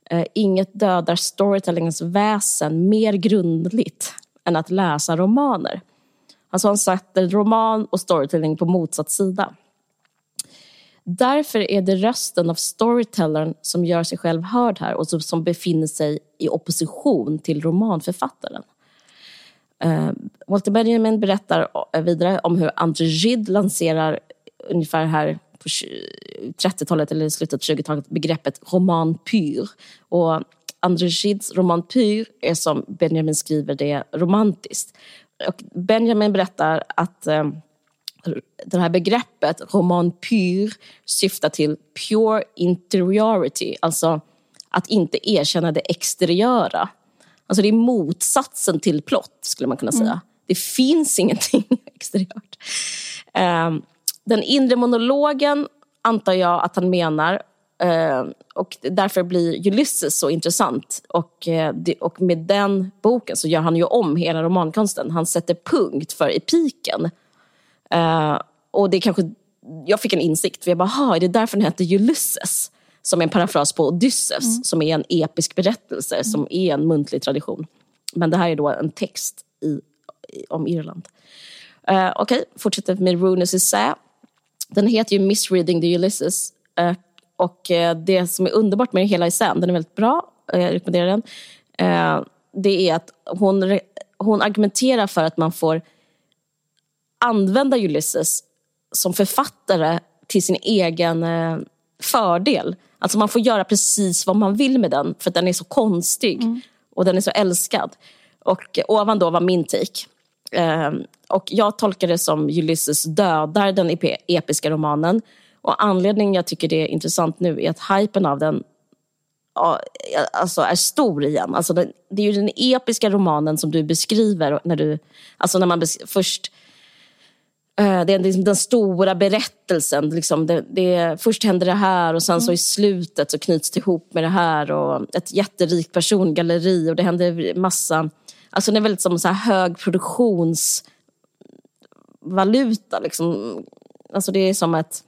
[SPEAKER 3] Eh, inget dödar storytellingens väsen mer grundligt än att läsa romaner. Alltså han sätter roman och storytelling på motsatt sida. Därför är det rösten av storytellern som gör sig själv hörd här och som befinner sig i opposition till romanförfattaren. Uh, Walter Benjamin berättar eh, vidare om hur André Gide lanserar ungefär här på 30-talet eller slutet av 20-talet begreppet roman pur. Och André Gides roman pur är som Benjamin skriver det romantiskt. Och Benjamin berättar att eh, det här begreppet roman pur syftar till pure interiority, alltså att inte erkänna det exteriöra. Alltså det är motsatsen till plott skulle man kunna säga. Mm. Det finns ingenting exteriört. Um, den inre monologen antar jag att han menar eh, och därför blir Ulysses så intressant. Och, eh, och med den boken så gör han ju om hela romankonsten. Han sätter punkt för epiken. Eh, och det kanske jag fick en insikt. För jag bara, "Ha, är det därför den heter Ulysses? Som är en parafras på Odysseus, som är en episk berättelse, som är en muntlig tradition. Men det här är då en text i, om Irland. Uh, Okej, fortsätter med Runus Essä. Den heter ju Misreading the Ulysses. Eh, och eh, det som är underbart med hela essän, den är väldigt bra, eh, jag rekommenderar den. Det är att hon, hon argumenterar för att man får använda Ulysses som författare till sin egen fördel. Alltså man får göra precis vad man vill med den för att den är så konstig och den är så älskad. Och ovan då var min take. Ehm, och jag tolkar det som Ulysses dödar den episka romanen. Och anledningen jag tycker det är intressant nu är att hypen av den alltså är stor igen. Alltså det, är ju den episka romanen som du beskriver när du, alltså när man först eh, det är liksom den stora berättelsen. Liksom det, det, först händer det här och sen så i slutet så knyts det ihop med det här. Och ett jätterikt persongalleri och det händer massa... Alltså det är väldigt som så här hög produktionsvaluta. Liksom. Alltså det är som ett...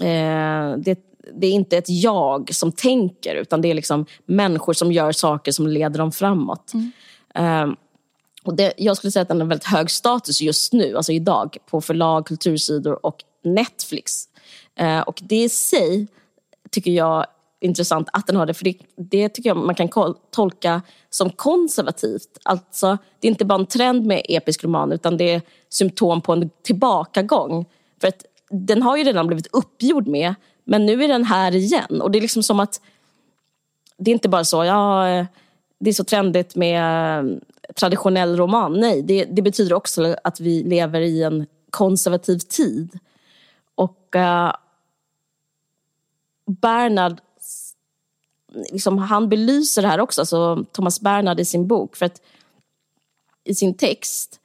[SPEAKER 3] Eh, det, det är inte ett jag som tänker utan det är liksom människor som gör saker som leder dem framåt. Eh, och det, jag skulle säga att den har väldigt hög status just nu, alltså idag, på förlag, kultursidor och Netflix. Eh, och det i sig tycker jag intressant att den har det, för det, det tycker jag man kan tolka som konservativt. Alltså, det är inte bara en trend med episk roman, utan det är symptom på en tillbakagång. För att den har ju redan blivit uppgjord med, men nu är den här igen. Och det är liksom som att det är inte bara så, ja, det är så trendigt med eh, traditionell roman. Nej, det, det betyder också att vi lever i en konservativ tid. Och eh, uh, Bernhard, liksom, han belyser det här också, alltså Thomas Bernhard i sin bok. För att i sin text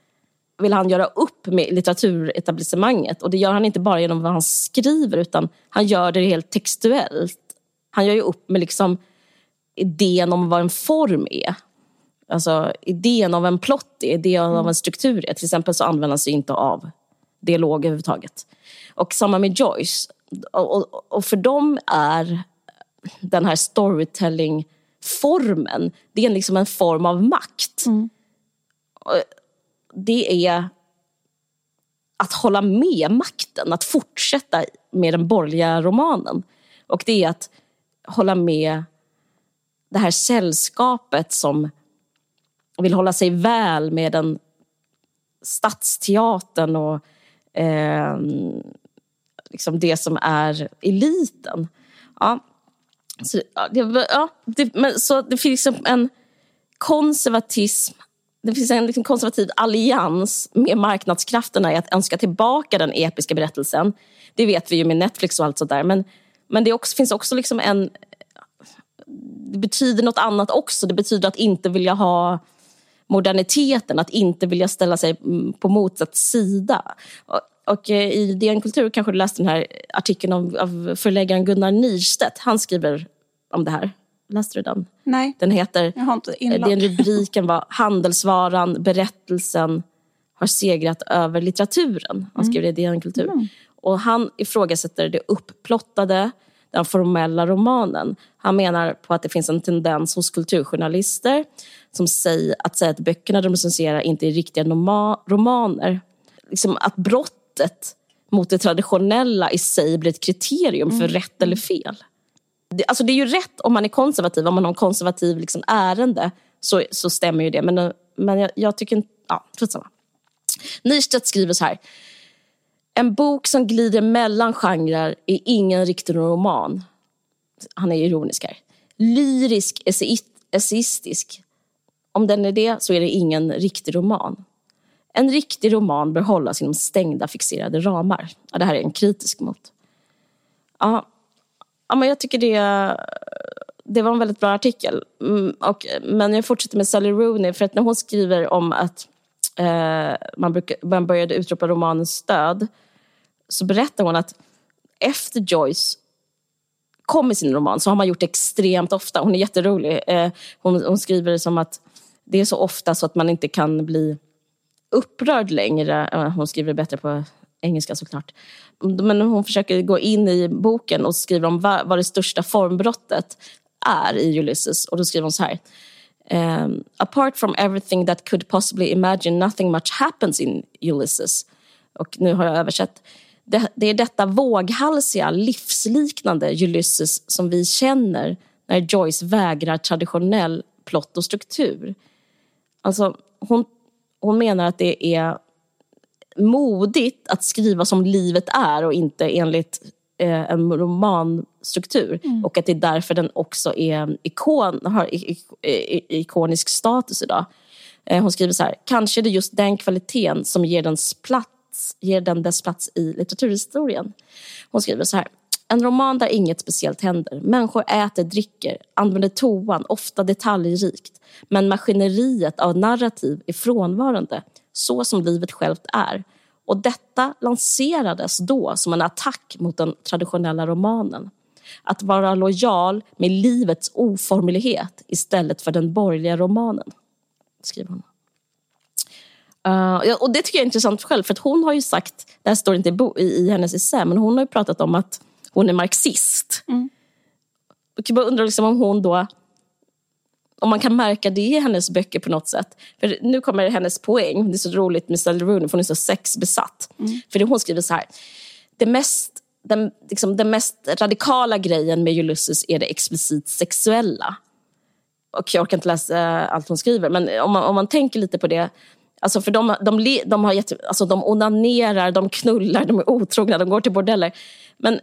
[SPEAKER 3] vill han göra upp med litteraturetablissemanget. Och det gör han inte bara genom vad han skriver, utan han gör det helt textuellt. Han gör ju upp med liksom idén om vad en form är. Alltså idén av en plott är, idén av en struktur är. Till exempel så använder han sig inte av dialog överhuvudtaget. Och samma med Joyce. Och, och, och för dem är den här storytelling-formen, det är liksom en form av makt. Och Det är att hålla med makten, att fortsätta med den borgerliga romanen. Och det är att hålla med det här sällskapet som vill hålla sig väl med den stadsteatern och eh, liksom det som är eliten. Ja. Så, ja, det, ja, det, men, så det finns liksom en konservatism det finns en liksom konservativ allians med marknadskrafterna i att önska tillbaka den episka berättelsen. Det vet vi ju med Netflix och allt sådär. Men, men det också, finns också liksom en... Det betyder något annat också. Det betyder att inte vilja ha moderniteten, att inte vilja ställa sig mm, på motsatt sida. Och, eh, i DN Kultur kanske du läste den här artikeln av, av förläggaren Gunnar Nyrstedt. Han skriver om det här. Läste du den?
[SPEAKER 2] Nej,
[SPEAKER 3] Den heter,
[SPEAKER 2] jag har inte
[SPEAKER 3] eh,
[SPEAKER 2] inlogg.
[SPEAKER 3] den rubriken var Handelsvaran, berättelsen har segrat över litteraturen. Han skrev det i DN Kultur. Och han ifrågasätter det upplottade, den formella romanen. Han menar på att det finns en tendens hos kulturjournalister som säger att säga att böckerna de recenserar inte är riktiga romaner. Liksom att brottet mot det traditionella i sig blir ett kriterium för rätt eller fel. Det, alltså det är ju rätt om man är konservativ, om man har en konservativ liksom ärende så, så stämmer ju det. Men, men jag, jag tycker inte... Ja, skitsamma. Nystedt skriver så här. En bok som glider mellan genrer är ingen riktig roman. Han är ironisk här. Lyrisk, essayist- essayistisk. Om den är det så är det ingen riktig roman. En riktig roman bör hållas inom stängda fixerade ramar. Ja, det här är en kritisk mot. Ja, ja men jag tycker det, det var en väldigt bra artikel. Mm, och, men jag fortsätter med Sally Rooney. För att när hon skriver om att eh, man, brukar, man började utropa romanens död så berättar hon att efter Joyce kom med sin roman så har man gjort det extremt ofta. Hon är jätterolig. Eh, hon, hon skriver det som att det är så ofta så att man inte kan bli upprörd längre. Hon skriver bättre på engelska såklart. Men hon försöker gå in i boken och skriva om vad, vad det största formbrottet är i Ulysses. Och då skriver hon så här. Um, apart from everything that could possibly imagine nothing much happens in Ulysses. Och nu har jag översatt. Det, det är detta våghalsiga, livsliknande Ulysses som vi känner när Joyce vägrar traditionell plott och struktur. Alltså, hon, hon menar att det är modigt att skriva som livet är och inte enligt eh, en romanstruktur. Mm. Och att det är därför den också är ikon, har ikonisk status idag. Eh, hon skriver så här, kanske det är just den kvaliteten som ger, dens plats, ger den dess plats i litteraturhistorien. Hon skriver så här, en roman där inget speciellt händer. Människor äter, dricker, använder toan, ofta detaljrikt. Men maskineriet av narrativ är frånvarande, så som livet självt är. Och detta lanserades då som en attack mot den traditionella romanen. Att vara lojal med livets oformlighet istället för den borgerliga romanen, skriver hon. Uh, och Det tycker jag är intressant själv, för att hon har ju sagt, det här står inte i, i hennes essä, men hon har ju pratat om att hon är marxist. Mm. Jag kan bara undra liksom om hon då om man kan märka det i hennes böcker på något sätt. För nu kommer hennes poäng, det är så roligt med Sally Rooney för hon är så sexbesatt. Mm. För hon skriver så här, det mest, den, liksom, den mest radikala grejen med Ulysses är det explicit sexuella. Och jag orkar inte läsa allt hon skriver, men om man, om man tänker lite på det Alltså för de, de, de, har gett, alltså de onanerar, de knullar, de är otrogna, de går till bordeller. Men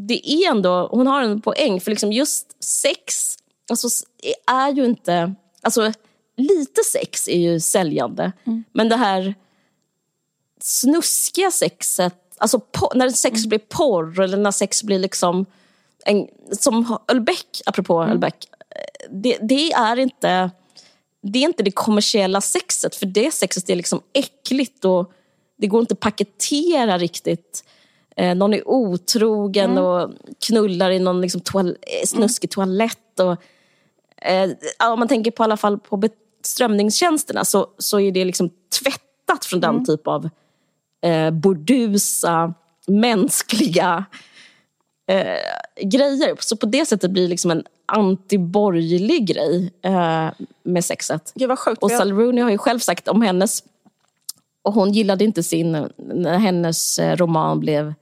[SPEAKER 3] det är ändå, hon har en poäng, för liksom just sex alltså, är ju inte... Alltså, lite sex är ju säljande, mm. men det här snuskiga sexet, alltså när sex mm. blir porr eller när sex blir liksom... En, som Ölbeck, apropå mm. Ölbeck, det, det, är inte det är inte det kommersiella sexet, för det sexet är liksom äckligt och det går inte att paketera riktigt. Eh, någon är otrogen mm. och knullar i någon liksom toal eh, snuskig toalett. Och, eh, om man tänker på alla fall på strömningstjänsterna så, så är det liksom tvättat från den mm. typ av eh, burdusa, mänskliga eh, grejer. Så på det sättet blir det liksom en antiborgerlig grej eh, med sexet.
[SPEAKER 2] Gud vad sjukt.
[SPEAKER 3] Och Sally Rooney har ju själv sagt om hennes... Och hon gillade inte sin... När hennes eh, roman blev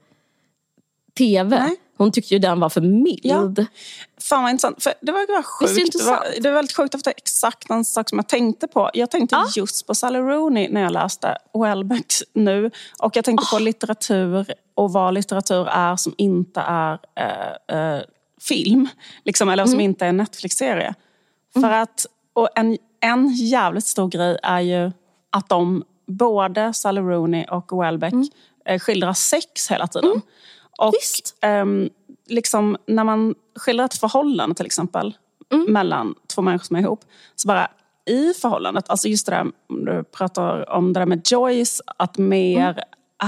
[SPEAKER 3] tv. Nej. Hon tyckte ju den var för mild. Ja.
[SPEAKER 2] Fan vad intressant. För det var sjukt. Det, var, det var väldigt sjukt, för det är exakt en sak som jag tänkte på. Jag tänkte ja. just på Sally Rooney när jag läste Welbeck nu. Och jag tänkte oh. på litteratur och vad litteratur är som inte är äh, äh, film. Liksom, eller mm. som inte är en Netflix-serie. Mm. För att, och en, en jävligt stor grej är ju att de, både Sally Rooney och Welbeck, mm. Eh, skildrar sex hela tiden. Mm. Och um, liksom, när man skildrar ett förhållande till exempel mm. mellan två människor som är ihop. Så bara i förhållandet, alltså just det där du pratar om det där med Joyce, att mer mm.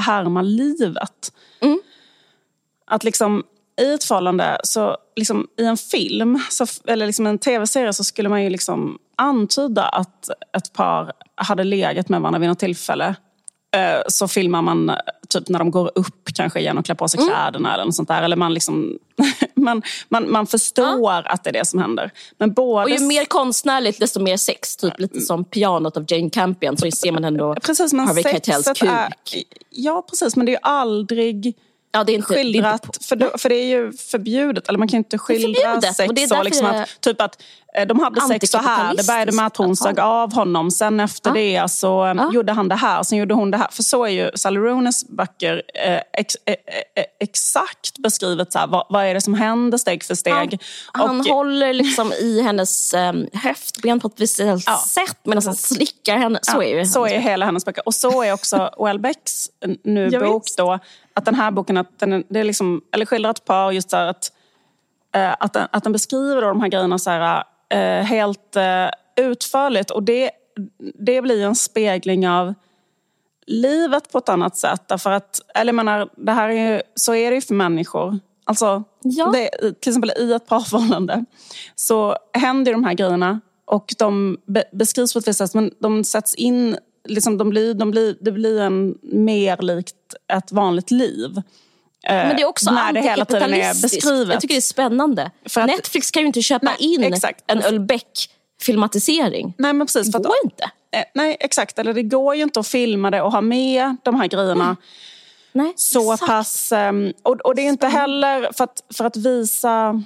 [SPEAKER 2] härma livet. Mm. Att liksom i ett förhållande, så liksom, i en film så, eller liksom en tv-serie så skulle man ju liksom antyda att ett par hade legat med varandra vid något tillfälle Eh, så filmar man typ när de går upp kanske igen och klär på sig mm. kläderna eller något sånt där. Eller man, liksom, man, man, man förstår ja. att det är det som händer. Men både...
[SPEAKER 3] Och ju mer konstnärligt desto mer sex. Typ lite som pianot av Jane Campion så ser man ändå
[SPEAKER 2] precis, men Harvey Keitels kuk. Är, ja precis men det är aldrig Ja, det är inte, skildrat, det är inte för, det, för det är ju förbjudet. Eller man kan inte skildra sex så. Liksom att, typ att eh, de hade sex så här, det började med att hon sög av honom. Sen efter ja. det så ja. gjorde han det här, sen gjorde hon det här. För så är ju Sally Rooney's böcker eh, ex, eh, eh, exakt beskrivet. Så här, vad, vad, är det som händer steg för steg? Han,
[SPEAKER 3] han håller liksom i hennes eh, höftben på ett speciellt ja. sätt medan han slickar henne. Så är ju
[SPEAKER 2] Så är hela hennes böcker. Och så är också Welbecks nu bok då att den här boken, att den, det är liksom, eller skildrar ett par just så att, eh, att, den, att den beskriver de här grejerna så här, eh, helt eh, utförligt. Och det, det blir en spegling av livet på ett annat sätt. Därför att, eller jag menar, det här är ju, så är det ju för människor. Alltså, ja. det, till exempel i ett parförhållande så händer de här grejerna och de be, beskrivs på ett visst sätt men de sätts in liksom, de blir, de blir, det blir en mer likt ett vanligt liv. Eh,
[SPEAKER 3] Men det är också
[SPEAKER 2] när det hela tiden är beskrivet.
[SPEAKER 3] Jag tycker det är spännande.
[SPEAKER 2] För att-
[SPEAKER 3] Netflix kan ju inte köpa
[SPEAKER 2] Nej,
[SPEAKER 3] in
[SPEAKER 2] exakt.
[SPEAKER 3] en Ölbeck-filmatisering.
[SPEAKER 2] Nej, men precis.
[SPEAKER 3] Det
[SPEAKER 2] För att,
[SPEAKER 3] går inte.
[SPEAKER 2] eh, nej, exakt. Eller det går ju inte att filma det och ha med de här grejerna.
[SPEAKER 3] Nej,
[SPEAKER 2] så
[SPEAKER 3] exakt.
[SPEAKER 2] pass... ehm, och, och det är inte heller för att, för att visa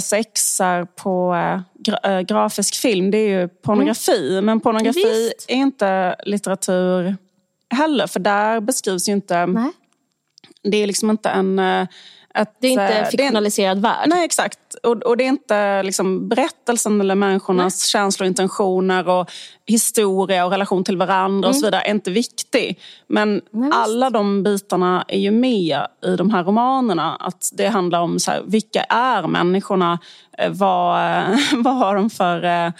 [SPEAKER 2] sexar på eh, gra, eh, grafisk film. Det är ju pornografi. Men pornografi
[SPEAKER 3] Mm. Visst.
[SPEAKER 2] är inte litteratur heller. För där beskrivs ju inte...
[SPEAKER 3] Nej.
[SPEAKER 2] Det är liksom inte en... eh, Ett,
[SPEAKER 3] Det är inte
[SPEAKER 2] eh,
[SPEAKER 3] en fiktionaliserad värld.
[SPEAKER 2] Nej, exakt. Och, och det är inte liksom berättelsen eller människornas känslor och intentioner och historia och relation till varandra och så vidare är inte viktig. Men
[SPEAKER 3] Mm. Nej,
[SPEAKER 2] alla de bitarna är ju med i de här romanerna. Att det handlar om så här, vilka är människorna? Eh, Vad, vad har de för eh,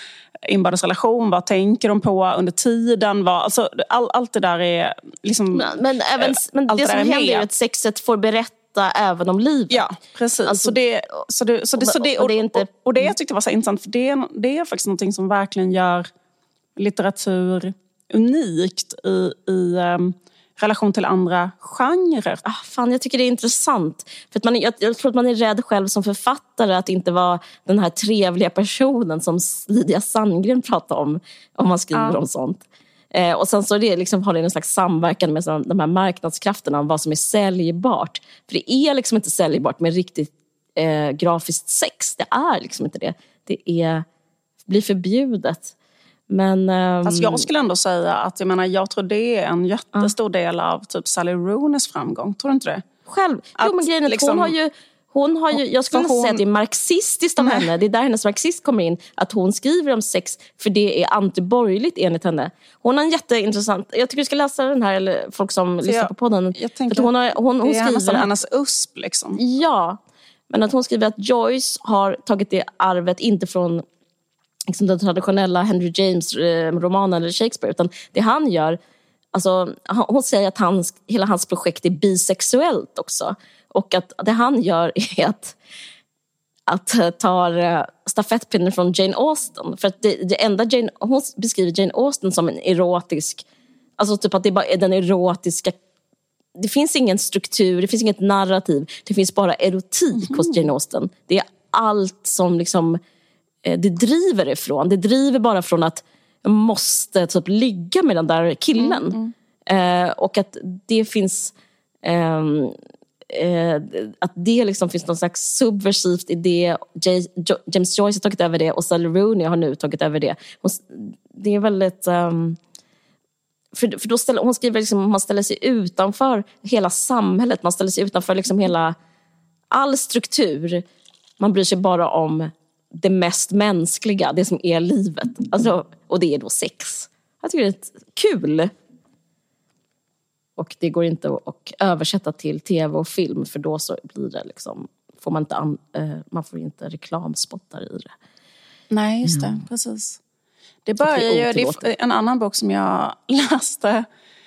[SPEAKER 2] inbördes relation? Vad tänker de på under tiden? Vad, alltså, all, allt det där är liksom...
[SPEAKER 3] Men, men, även,
[SPEAKER 2] eh,
[SPEAKER 3] men det
[SPEAKER 2] där
[SPEAKER 3] som händer är ju att sexet får berätta även om livet.
[SPEAKER 2] Ja, precis.
[SPEAKER 3] Alltså,
[SPEAKER 2] så det, så det, så det, så det,
[SPEAKER 3] och
[SPEAKER 2] och,
[SPEAKER 3] det är inte-
[SPEAKER 2] och, det jag tyckte var så intressant, för det, är- det är faktiskt någonting som verkligen gör litteratur unikt i, i um, relation till andra genrer.
[SPEAKER 3] Ah, fan, jag tycker det är intressant. För att man, jag, jag tror att man är rädd själv som författare att inte vara den här trevliga personen som Lydia Sandgren pratar om, om man skriver
[SPEAKER 2] Ja.
[SPEAKER 3] om sånt. Eh, och sen så det liksom, har det en slags samverkan med de här marknadskrafterna om vad som är säljbart. För det är liksom inte säljbart med riktigt eh, grafiskt sex. Det är liksom inte det. Det är, blir förbjudet. Men... ehm,
[SPEAKER 2] Fast jag skulle ändå säga att jag, menar, jag tror det är en jättestor del av typ Sally Rooneys framgång. Tror du inte det?
[SPEAKER 3] själv.
[SPEAKER 2] Att
[SPEAKER 3] jo, men grejen är att
[SPEAKER 2] liksom-
[SPEAKER 3] hon har ju... Hon har ju, jag skulle inte säga
[SPEAKER 2] hon-
[SPEAKER 3] att det är marxistiskt av
[SPEAKER 2] Nej.
[SPEAKER 3] henne. Det är där hennes marxist kommer in. Att hon skriver om sex för det är antiborgerligt enligt henne. Hon har en jätteintressant... Jag tycker du ska läsa den här, eller folk som lyssnar
[SPEAKER 2] jag-
[SPEAKER 3] på podden.
[SPEAKER 2] Jag tänker
[SPEAKER 3] hon, har, hon, hon
[SPEAKER 2] det är nästan
[SPEAKER 3] skriver
[SPEAKER 2] hennes USP. Liksom.
[SPEAKER 3] Ja, men att hon skriver att Joyce har tagit det arvet inte från liksom den traditionella Henry James-romanen eller Shakespeare. Utan det han gör, alltså, hon säger att hans, hela hans projekt är bisexuellt också. Och att det han gör är att att eh, tar eh, stafettpinnen från Jane Austen. För att det, det enda Jane, hon beskriver Jane Austen som en erotisk... Alltså typ att det bara är den erotiska... Det finns ingen struktur, det finns inget narrativ. Det finns bara erotik hos Jane Austen. Det är allt som liksom... eh, Det driver ifrån. Det driver bara från att jag måste typ ligga med den där killen. Eh, och att det finns... ehm, eh, att det liksom finns någon slags subversivt i det. James Joyce har tagit över det och Sally Rooney har nu tagit över det. Hon, det är väldigt... Um, för, för då ställer, hon skriver liksom, man ställer sig utanför hela samhället, man ställer sig utanför liksom hela all struktur. Man bryr sig bara om det mest mänskliga, det som är livet. Alltså, och det är då sex. Jag tycker det är kul. Och det går inte att översätta till tv och film för då så blir det liksom, får man inte, an, eh, man får inte reklamspottar i det.
[SPEAKER 2] Nej, just det. Precis. Det börjar ju, det en annan bok som jag läste.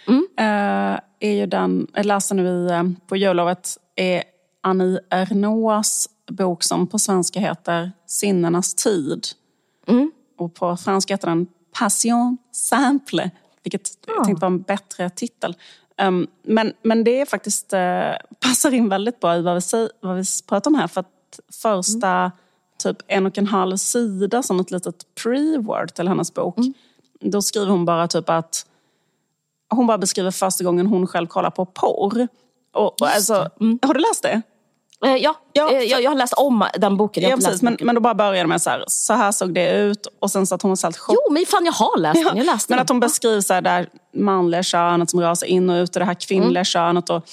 [SPEAKER 3] Mm.
[SPEAKER 2] eh, är ju den, jag läste nu i, eh, på jullovet, är Annie Ernauds bok som på svenska heter Sinnenas tid.
[SPEAKER 3] Mm.
[SPEAKER 2] Och på franska heter den Passion simple, vilket jag tänkte var en bättre titel. Um, men, men det är faktiskt, eh, passar in väldigt bra i vad vi, säger, vad vi pratar om här. För att första typ en och en halv sida som ett litet pre-word till hennes bok. Då skriver hon bara typ att hon bara beskriver första gången hon själv kollar på porr. Och, och alltså, Har du läst det?
[SPEAKER 3] Eh, ja,
[SPEAKER 2] Ja,
[SPEAKER 3] eh, jag, jag har läst om den boken.
[SPEAKER 2] Ja, precis. Men,
[SPEAKER 3] boken.
[SPEAKER 2] men då bara börjar med så här, så här såg det ut. Och sen så att hon så helt chockad.
[SPEAKER 3] Jo, men fan jag har läst den. Jag läste
[SPEAKER 2] Men
[SPEAKER 3] den.
[SPEAKER 2] att hon beskriver så här, det här manliga könet som rör sig in och ut och det här kvinnliga könet. Och,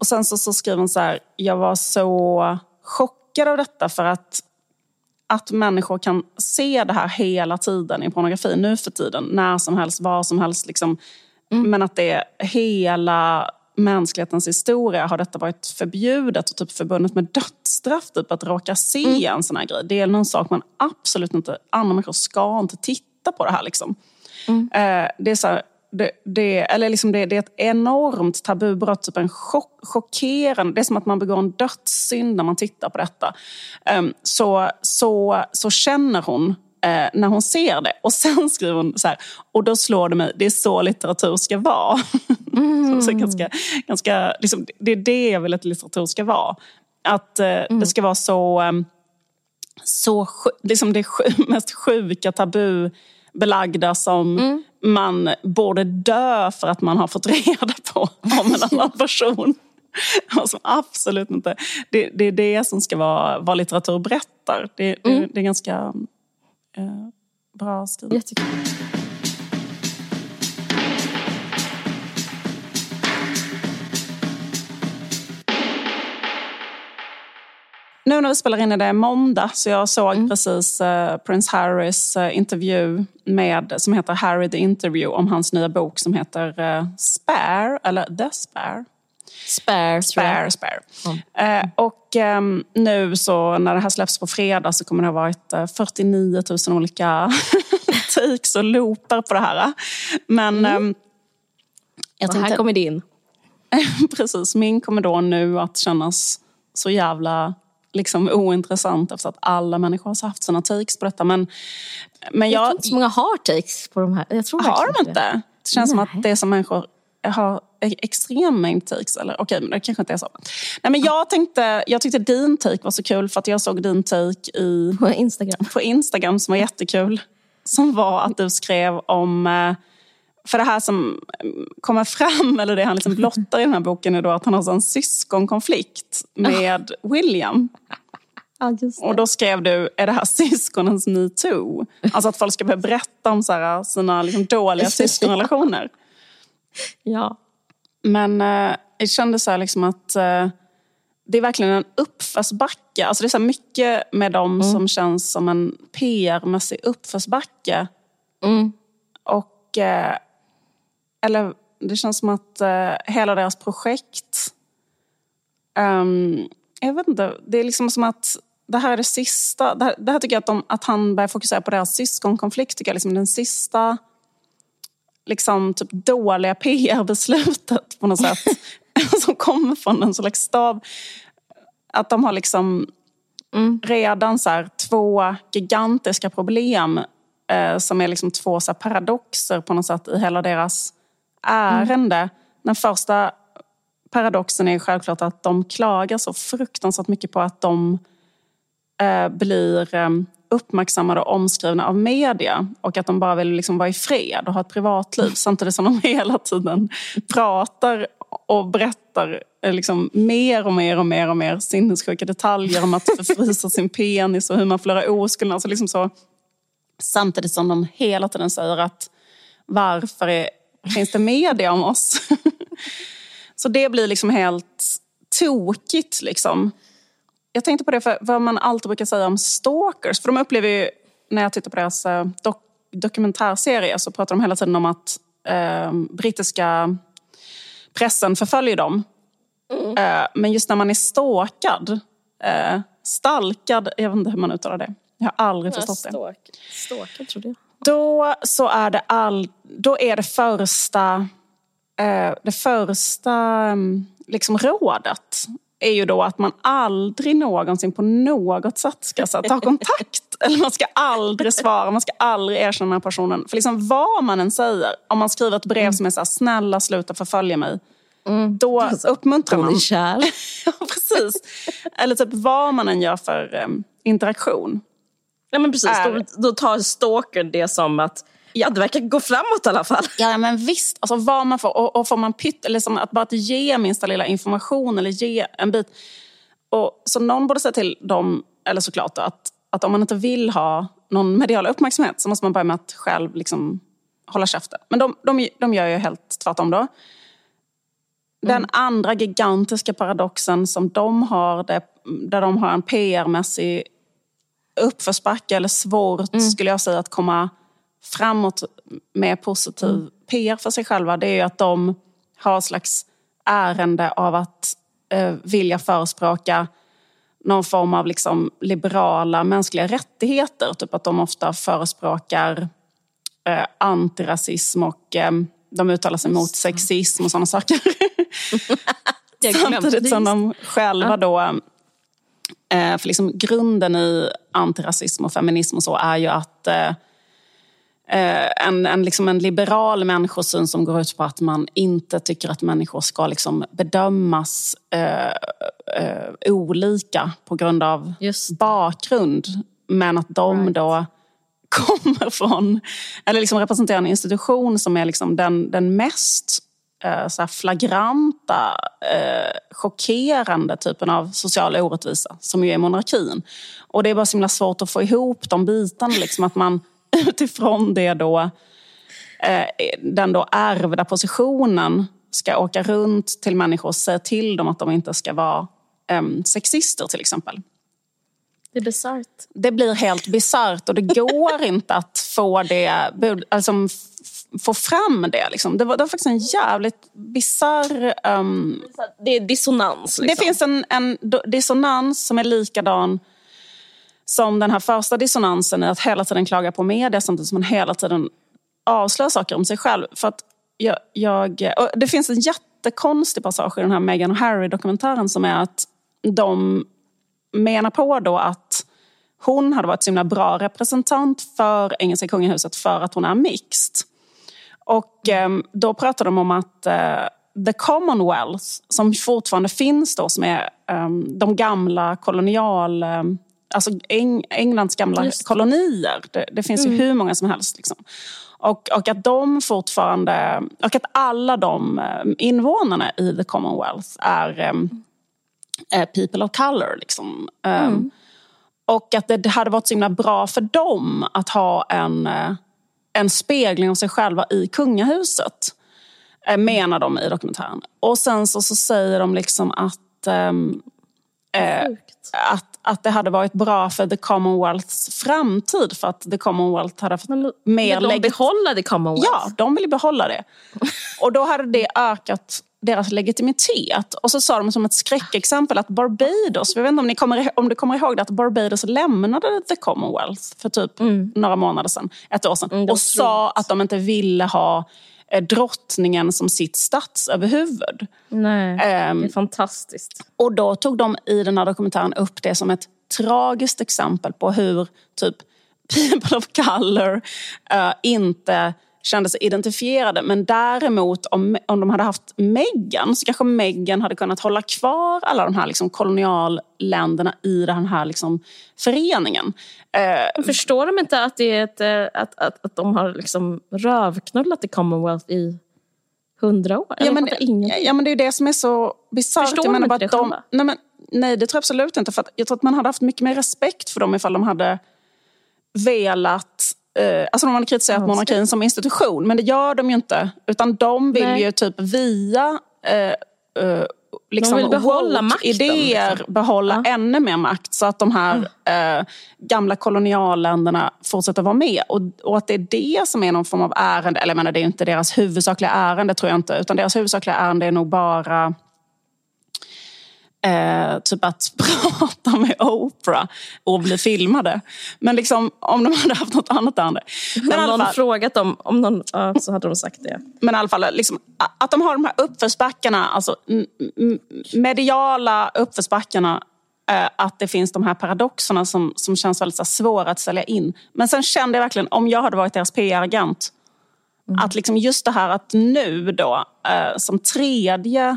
[SPEAKER 2] och sen så, så skriver hon så här, jag var så chockad av detta för att, att människor kan se det här hela tiden i pornografi nu för tiden. När som helst, var som helst. Liksom. Men att det är hela mänsklighetens historia har detta varit förbjudet och typ förbundet med dödsstraff. Typ att råka se en sån här grej. Det är någon sak man absolut inte, andra människor ska inte titta på det här. Liksom. Eh, det är så här, det, det, eller liksom det, det är ett enormt tabubrott, typ en chock, chockerande... Det är som att man begår en dödssynd när man tittar på detta. Ehm, så, så, så känner hon eh, när hon ser det. Och sen skriver hon så här, och då slår det mig, det är så litteratur ska vara. så, så ganska, ganska, liksom, det är det jag vill att litteratur ska vara. Att eh, det ska vara så, eh, så liksom det mest sjuka tabubelagda som man borde dö för att man har fått reda på om en annan person. Och som absolut inte... Det, det är det som ska vara vad litteratur berättar. Det, det, det är ganska eh, bra skrivet.
[SPEAKER 3] Jättekul.
[SPEAKER 2] Nu när vi spelar in är det måndag så jag såg precis eh, Prince Harrys eh, intervju med, som heter Harry the Interview om hans nya bok som heter eh, Spare, eller The Spare.
[SPEAKER 3] Spare.
[SPEAKER 2] Spare, spare. Eh, och ehm, nu så när det här släpps på fredag så kommer det ha varit eh, 49 000 olika takes och loopar på det här. Men ehm, jag
[SPEAKER 3] Och här
[SPEAKER 2] tänkte,
[SPEAKER 3] kommer det in.
[SPEAKER 2] precis, min kommer då nu att kännas så jävla liksom ointressant efter att alla människor har haft sina takes på detta. Men, men
[SPEAKER 3] Jag
[SPEAKER 2] jag,
[SPEAKER 3] tror inte så många har takes på de här. Jag tror
[SPEAKER 2] har de inte? Det känns som
[SPEAKER 3] Nej.
[SPEAKER 2] att det som människor har extrem mängd takes. Eller okej, men det kanske inte är så. Nej, men jag, tänkte, jag tyckte din take var så kul för att jag såg din take i,
[SPEAKER 3] På Instagram.
[SPEAKER 2] på Instagram som var jättekul. Som var att du skrev om... eh, För det här som eh, kommer fram, eller det han liksom blottar i den här boken är då att han har så en syskonkonflikt med William.
[SPEAKER 3] Ja.
[SPEAKER 2] Och då skrev du, är det här syskonens metoo? Alltså att folk ska börja berätta om så här, sina liksom dåliga syskonrelationer.
[SPEAKER 3] Ja.
[SPEAKER 2] Men eh, jag kände så liksom att eh, det är verkligen en uppförsbacke. Alltså det är så mycket med dem som känns som en PR-mässig uppförsbacke.
[SPEAKER 3] Mm.
[SPEAKER 2] Och, eh, eller det känns som att eh, hela deras projekt... ehm, jag vet inte, det är liksom som att det här är det sista. Det här, det här tycker jag att, de, att han börjar fokusera på deras syskonkonflikt. Tycker jag liksom den sista liksom, typ dåliga PR-beslutet på något sätt. som kommer från en slags stab. Att de har liksom redan så här, två gigantiska problem eh, som är liksom två så här, paradoxer på något sätt i hela deras ärende. Den första paradoxen är självklart att de klagar så fruktansvärt mycket på att de eh, blir eh, uppmärksammade och omskrivna av media och att de bara vill liksom vara i fred och ha ett privatliv samtidigt som de hela tiden pratar och berättar eh, liksom mer och mer och mer och mer sinnessjuka detaljer om att förfrysa sin penis och hur man förlorar oskulden. Alltså liksom så, samtidigt som de hela tiden säger att varför är, finns det media om oss? så det blir liksom helt tokigt liksom. Jag tänkte på det för vad man alltid brukar säga om stalkers. För de upplever ju, när jag tittar på deras eh, dok dokumentärserie så pratar de hela tiden om att eh, brittiska pressen förföljer dem. Eh, men just när man är stalkad, eh, stalkad, jag vet inte hur man uttalar det. Jag har aldrig förstått det.
[SPEAKER 3] Trodde jag.
[SPEAKER 2] Då, så är det all, då är det första, eh, det första mm, liksom rådet är ju då att man aldrig någonsin på något sätt ska så, ta kontakt. Eller man ska aldrig svara, man ska aldrig erkänna den här personen. För liksom vad man än säger, om man skriver ett brev som är så här, snälla sluta förfölja mig. Då uppmuntrar man.
[SPEAKER 3] Hon är kär.
[SPEAKER 2] Precis. Eller typ vad man än gör för eh, interaktion.
[SPEAKER 3] Ja, men precis.
[SPEAKER 2] Är-
[SPEAKER 3] Då, då tar stalker det som att ja. det verkar gå framåt i alla fall.
[SPEAKER 2] Ja, men visst. Alltså, vad man får, och, och får man pytt, eller som att bara att ge minsta lilla information eller ge en bit. Och, så någon borde säga till dem, eller såklart att, att om man inte vill ha någon medial uppmärksamhet så måste man börja med att själv liksom hålla käften. Men de, de, de gör ju helt tvärtom då. Den andra gigantiska paradoxen som de har, det, där de har en PR-mässig uppförsbacke eller svårt skulle jag säga att komma framåt med positiv PR för sig själva. Det är ju att de har slags ärende av att eh, vilja förespråka någon form av liksom liberala mänskliga rättigheter. Typ att de ofta förespråkar eh, antirasism och eh, de uttalar sig mot sexism och sådana saker. Samtidigt som de själva då Eh, för liksom grunden i antirasism och feminism och så är ju att eh, en, en, liksom en liberal människosyn som går ut på att man inte tycker att människor ska liksom bedömas eh, eh, olika på grund av
[SPEAKER 3] Just.
[SPEAKER 2] bakgrund. Men att de
[SPEAKER 3] Right.
[SPEAKER 2] då kommer från, eller liksom representerar en institution som är liksom den, den mest eh, så flagranta, eh, chockerande typen av social orättvisa, som ju är monarkin. Och det är bara så himla svårt att få ihop de bitarna, liksom att man utifrån det då, eh, den då ärvda positionen ska åka runt till människor och säga till dem att de inte ska vara eh, sexister till exempel.
[SPEAKER 3] Det är bisarrt.
[SPEAKER 2] Det blir helt bisarrt och det går inte att få det, alltså, få fram det. Liksom. Det, var, det var faktiskt en jävligt bisarr... ehm,
[SPEAKER 3] Det är dissonans. Liksom.
[SPEAKER 2] det finns en, en dissonans som är likadan som den här första dissonansen i att hela tiden klaga på media samtidigt som man hela tiden avslöjar saker om sig själv. För att jag, jag, och det finns en jättekonstig passage i den här Meghan och Harry-dokumentären som är att de menar på då att hon hade varit så himla bra representant för engelska kungahuset för att hon är mixed. Och eh, då pratar de om att eh, the Commonwealth, som fortfarande finns då, som är eh, de gamla kolonial... Ehm, Alltså Eng Englands gamla kolonier. Det, det finns ju hur många som helst. Liksom. Och, och att de fortfarande... Och att alla de eh, invånarna i the Commonwealth är eh, people of color. Liksom. Um, Och att det hade varit så himla bra för dem att ha en, en spegling av sig själva i kungahuset. Menar de i dokumentären. Och sen så, så säger de liksom att, eh,
[SPEAKER 3] Sjukt.
[SPEAKER 2] att, att det hade varit bra för the Commonwealths framtid. För att the Commonwealth hade fått
[SPEAKER 3] Men,
[SPEAKER 2] mer
[SPEAKER 3] vill de
[SPEAKER 2] legit-
[SPEAKER 3] behålla det Commonwealth?
[SPEAKER 2] Ja, de ville behålla det. Och då hade det ökat deras legitimitet. Och så sa de som ett skräckexempel att Barbados, jag vet inte om, ni kommer, om du kommer ihåg det, att Barbados lämnade the Commonwealth för typ några månader sedan, ett år sedan.
[SPEAKER 3] Mm,
[SPEAKER 2] och sa att de inte ville ha drottningen som sitt statsöverhuvud.
[SPEAKER 3] Nej,
[SPEAKER 2] Ehm,
[SPEAKER 3] det är fantastiskt.
[SPEAKER 2] Och då tog de i den här dokumentären upp det som ett tragiskt exempel på hur typ people of color eh, inte kände sig identifierade. Men däremot om, om de hade haft Meghan så kanske Meghan hade kunnat hålla kvar alla de här liksom, kolonialländerna i den här liksom, föreningen. Eh,
[SPEAKER 3] Förstår de inte att, det är ett, eh, att, att, att de har liksom rövknullat i Commonwealth i hundra år?
[SPEAKER 2] Ja men, ja, men det är det som är så bisarrt.
[SPEAKER 3] Förstår
[SPEAKER 2] Jag menar
[SPEAKER 3] de inte
[SPEAKER 2] att
[SPEAKER 3] det
[SPEAKER 2] de,
[SPEAKER 3] själva?
[SPEAKER 2] nej, men, nej, det tror jag absolut inte. För jag tror att man hade haft mycket mer respekt för dem ifall de hade velat... Eh, alltså de hade kritiserat
[SPEAKER 3] Ja,
[SPEAKER 2] monarkin som institution, men det gör de ju inte. Utan de vill
[SPEAKER 3] Nej.
[SPEAKER 2] ju typ via eh, eh, liksom
[SPEAKER 3] vill behålla makten,
[SPEAKER 2] idéer
[SPEAKER 3] liksom.
[SPEAKER 2] behålla
[SPEAKER 3] Ja.
[SPEAKER 2] ännu mer makt så att de här eh, gamla kolonialländerna fortsätter vara med. Och, och att det är det som är någon form av ärende, eller jag menar det är inte deras huvudsakliga ärende tror jag inte, utan deras huvudsakliga ärende är nog bara Eh, typ att prata med Oprah och bli filmade. Men liksom, om de hade haft något annat ärende. Men
[SPEAKER 3] Om någon
[SPEAKER 2] fall,
[SPEAKER 3] frågat dem, om någon, ja, så hade de sagt det.
[SPEAKER 2] men i alla fall liksom, att de har de här uppförsbackarna, alltså mediala uppförsbackarna eh, att det finns de här paradoxerna som, som känns väldigt så svåra att sälja in. Men sen kände jag verkligen, om jag hade varit deras PR-agent, att liksom just det här att nu då, eh, som tredje,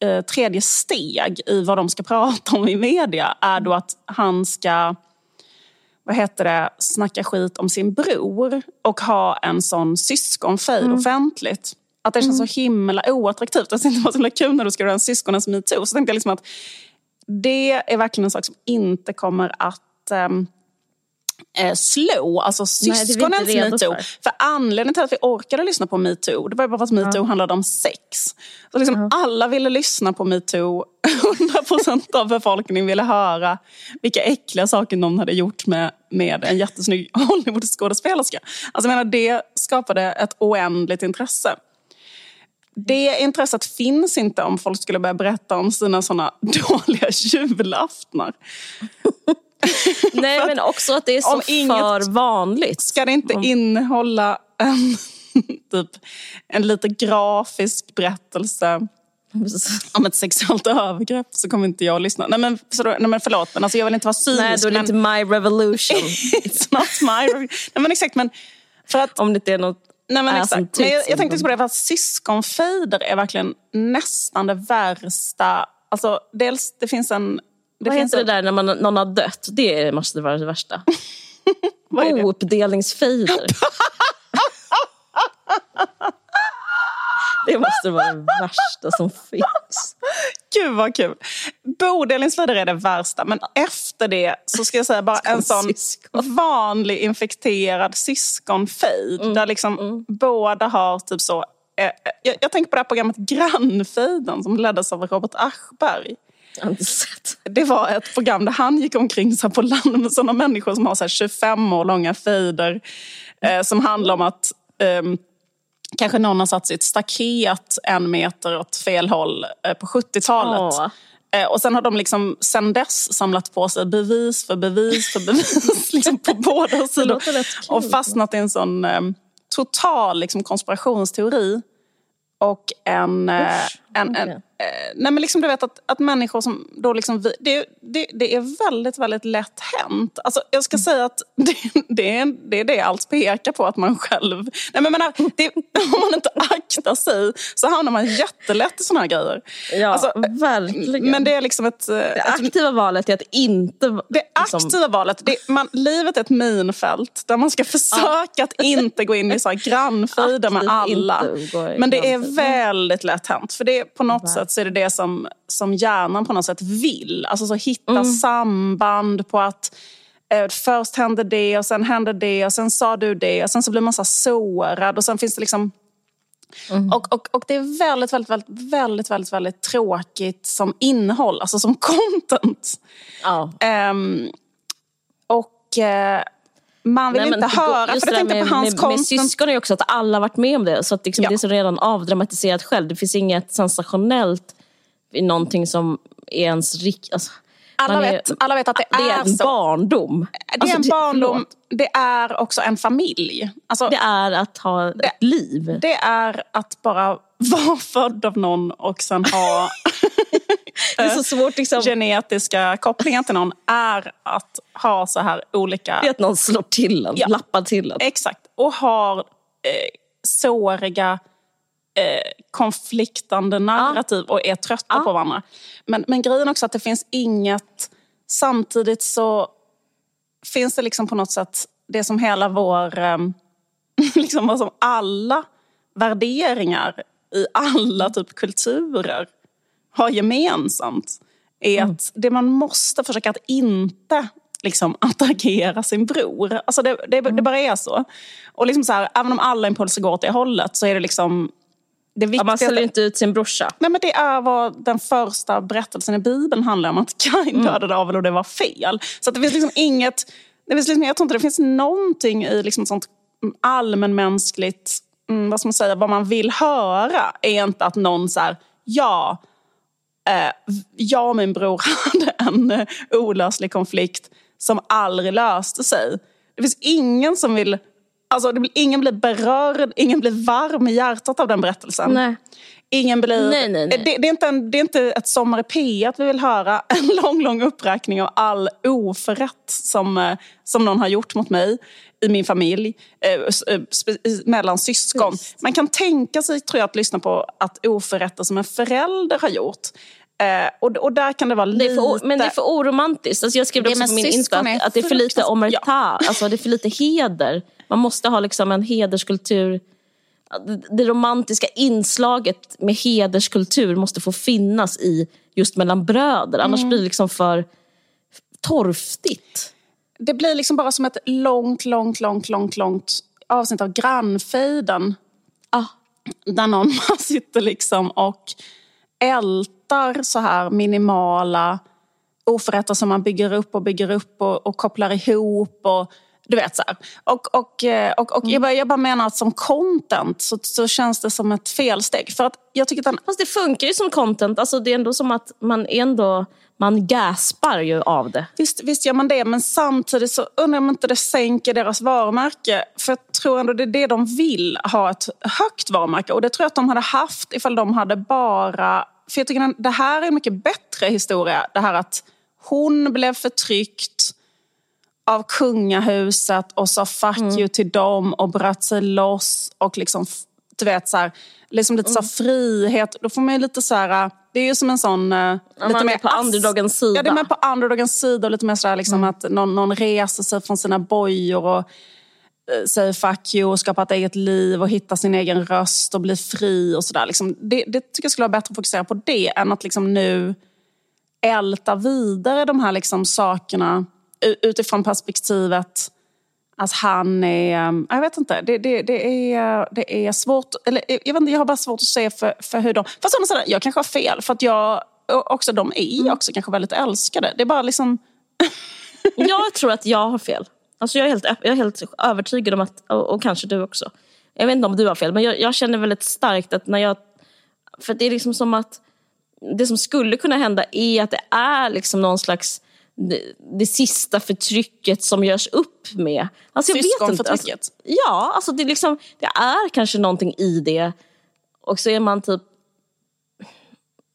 [SPEAKER 2] eh, tredje steg i vad de ska prata om i media, är då att han ska vad heter det, snacka skit om sin bror och ha en sån syskonfejd offentligt. Att det känns så himla oattraktivt. Jag det var så himla kul när du skrev den syskonens metoo. Så tänkte jag liksom att det är verkligen en sak som inte kommer att ehm, eh, slå. Alltså syskonens metoo.
[SPEAKER 3] för.
[SPEAKER 2] För anledningen till att vi orkade lyssna på metoo, det var ju bara för att metoo handlade om sex. Så liksom Alla ville lyssna på metoo. 100% av befolkningen ville höra vilka äckliga saker någon hade gjort med, med en jättesnygg Hollywoodskådespelerska. Alltså jag menar, det skapade ett oändligt intresse. Det intresset finns inte om folk skulle börja berätta om sina såna dåliga julaftnar.
[SPEAKER 3] Nej, men också att det är så
[SPEAKER 2] om inget-
[SPEAKER 3] för vanligt.
[SPEAKER 2] Ska det inte innehålla en, typ, en lite grafisk berättelse om ett sexuellt övergrepp så kommer inte jag att lyssna. Nej men, så då, nej, men förlåt, men alltså, jag vill inte vara cynisk.
[SPEAKER 3] Nej, då är det inte my revolution.
[SPEAKER 2] It's not my... nej men exakt, men för att...
[SPEAKER 3] Om det inte är något
[SPEAKER 2] Nej, men exakt. Men jag, jag tänkte på det, för att syskonfejder är verkligen nästan det värsta. Alltså, dels, det finns en... Det
[SPEAKER 3] Vad
[SPEAKER 2] finns
[SPEAKER 3] heter det där när man, någon har dött? Det måste vara det värsta. Bouppdelningsfejder. det måste vara det värsta som finns.
[SPEAKER 2] Gud vad kul! Bodelningsfejder är det värsta, men efter det så ska jag säga bara en sån
[SPEAKER 3] Syskon.
[SPEAKER 2] vanlig infekterad syskonfejd.
[SPEAKER 3] Mm,
[SPEAKER 2] Där liksom båda har typ så... Eh, eh, jag, jag tänker på det här programmet Grannfejden som leddes av Robert Aschberg. Det var ett program där han gick omkring så på landet med sådana människor som har så här 25 år långa fejder. Eh, som handlar om att ehm, kanske någon har satt sitt staket en meter åt fel håll eh, på 70-talet.
[SPEAKER 3] Åh.
[SPEAKER 2] Eh, och sen har de liksom sen dess samlat på sig bevis för bevis för bevis liksom på båda sidor. Och fastnat i en sån eh, total liksom, konspirationsteori. Och en... Eh, en, en eh, nej men liksom du vet att, att människor som då liksom... vi- Det, det, det är väldigt, väldigt lätt hänt. Alltså jag ska säga att det, det, är, det är det allt pekar på att man själv... Nej men menar, det, om man inte aktar sig så hamnar man jättelätt i såna här grejer.
[SPEAKER 3] Ja,
[SPEAKER 2] Alltså,
[SPEAKER 3] verkligen.
[SPEAKER 2] Men det är liksom ett... eh,
[SPEAKER 3] det
[SPEAKER 2] ett
[SPEAKER 3] aktiva valet är att inte...
[SPEAKER 2] det
[SPEAKER 3] liksom-
[SPEAKER 2] aktiva valet, det, man, livet är ett minfält där man ska försöka att inte gå in i så här grannfejder med alla. Men det är väldigt lätt hänt. För det, på något sätt så är det det som, som hjärnan på något sätt vill. Alltså så hitta
[SPEAKER 3] Mm.
[SPEAKER 2] samband på att eh, först hände det och sen hände det och sen sa du det och sen så blir man så sårad och sen finns det liksom
[SPEAKER 3] Mm.
[SPEAKER 2] och, och, och det är väldigt, väldigt, väldigt, väldigt, väldigt, väldigt tråkigt som innehåll, alltså som content.
[SPEAKER 3] Ja.
[SPEAKER 2] Ehm, och eh, man vill
[SPEAKER 3] Nej,
[SPEAKER 2] inte
[SPEAKER 3] det
[SPEAKER 2] höra,
[SPEAKER 3] just
[SPEAKER 2] för
[SPEAKER 3] det
[SPEAKER 2] tänkte på hans
[SPEAKER 3] med, med, med syskon är också att alla varit med om det. Så att liksom
[SPEAKER 2] Ja.
[SPEAKER 3] det är så redan avdramatiserat själv. Det finns inget sensationellt i någonting som är ens rikt... Alltså,
[SPEAKER 2] alla,
[SPEAKER 3] är-
[SPEAKER 2] vet, alla vet att det,
[SPEAKER 3] det är en
[SPEAKER 2] så.
[SPEAKER 3] barndom.
[SPEAKER 2] Det är
[SPEAKER 3] Alltså,
[SPEAKER 2] en barndom,
[SPEAKER 3] förlåt.
[SPEAKER 2] det är också en familj. Alltså,
[SPEAKER 3] Det är att ha ett liv.
[SPEAKER 2] det är att bara vara född av någon och sen ha
[SPEAKER 3] Det är så svårt liksom.
[SPEAKER 2] genetiska kopplingar till någon är att ha så här olika...
[SPEAKER 3] Det är att någon slår till en,
[SPEAKER 2] Ja.
[SPEAKER 3] lappar till en.
[SPEAKER 2] Exakt. Och har eh, såriga, eh, konfliktande narrativ och är trötta
[SPEAKER 3] Ja.
[SPEAKER 2] på varandra. Men, men grejen också att det finns inget... Samtidigt så finns det liksom på något sätt det som hela vår... Eh, liksom vad som alla värderingar i alla typ kulturer har gemensamt är att det man måste försöka att inte liksom, attackera sin bror. Alltså det, det, det bara är så. Och liksom så här, även om alla impulser går åt det hållet så är det liksom det
[SPEAKER 3] Ja, man säljer inte ut sin brorsa.
[SPEAKER 2] Nej, men det är vad den första berättelsen i Bibeln handlar om. Att Kain dödade Abel och det var fel. Så det finns liksom inget... Det finns liksom, jag tror inte det finns någonting i liksom sånt allmänmänskligt, mm, vad ska man säga, vad man vill höra är inte att någon så här, ja, jag och min bror hade en eh, olöslig konflikt som aldrig löste sig. Det finns ingen som vill, alltså det blir, ingen blir berörd, ingen blir varm i hjärtat av den berättelsen.
[SPEAKER 3] Nej.
[SPEAKER 2] Ingen blir...
[SPEAKER 3] Nej, nej, nej.
[SPEAKER 2] Det, det, är inte en, det är inte ett Sommar i P1 vi vill höra. En lång, lång uppräkning av all oförrätt som, eh, som någon har gjort mot mig i min familj, eh, eh, mellan syskon. Man kan tänka sig, tror jag, att lyssna på att oförrätter som en förälder har gjort. Eh, och, och där kan det vara
[SPEAKER 3] Det
[SPEAKER 2] lite...
[SPEAKER 3] är för, men det är för oromantiskt. Alltså jag skrev det
[SPEAKER 2] Det
[SPEAKER 3] också på min Insta att, att det är för lite omerta. Alltså det är för lite heder. Man måste ha liksom en hederskultur. Det romantiska inslaget med hederskultur måste få finnas i just mellan bröder. Annars
[SPEAKER 2] Mm.
[SPEAKER 3] blir det liksom för torftigt.
[SPEAKER 2] Det blir liksom bara som ett långt, långt, långt, långt, långt avsnitt av grannfejden.
[SPEAKER 3] Ah.
[SPEAKER 2] Där någon sitter liksom och ältar så här minimala oförrätter som man bygger upp och bygger upp och, och kopplar ihop. Och, du vet så här. Och, och, eh, och, och jag, bara, jag bara menar att som content så, så känns det som ett felsteg. För att jag tycker att den
[SPEAKER 3] Fast det funkar ju som content. Alltså det är ändå som att man ändå man gaspar ju av det.
[SPEAKER 2] Visst, visst gör man det, men samtidigt så undrar jag om inte det sänker deras varumärke. För jag tror ändå det är det de vill, ha ett högt varumärke. Och det tror jag att de hade haft ifall de hade bara för jag tycker det här är en mycket bättre historia. Det här att hon blev förtryckt av kungahuset och sa fuck you till dem och bröt sig loss och liksom, du vet så här, liksom lite så här frihet. Då får man ju lite så här, det är ju som en sån... eh, lite
[SPEAKER 3] man är på underdogens sida.
[SPEAKER 2] Ja, det är mer på underdogens sida och lite mer sådär liksom att någon, någon reser sig från sina bojor och eh, säger fuck you och skapar ett eget liv och hittar sin egen röst och blir fri och sådär. Liksom, det, det tycker jag skulle vara bättre att fokusera på det än att liksom nu älta vidare de här liksom sakerna utifrån perspektivet att han är... um, Jag vet inte. Det, det, det, är, det är svårt... Eller, jag, vet inte, jag har bara svårt att se för, för hur de... Fast å andra jag kanske har fel. För att jag... Också, de är också kanske väldigt älskade. Det är bara liksom...
[SPEAKER 3] Jag tror att jag har fel. Alltså jag, är helt, jag är helt övertygad om att, och, och kanske du också. Jag vet inte om du har fel, men jag, jag känner väldigt starkt att när jag... För det är liksom som att det som skulle kunna hända är att det är liksom någon slags det, det sista förtrycket som görs upp med. Alltså jag vet inte. Alltså, ja, alltså det, är liksom, det är kanske någonting i det. Och så är man typ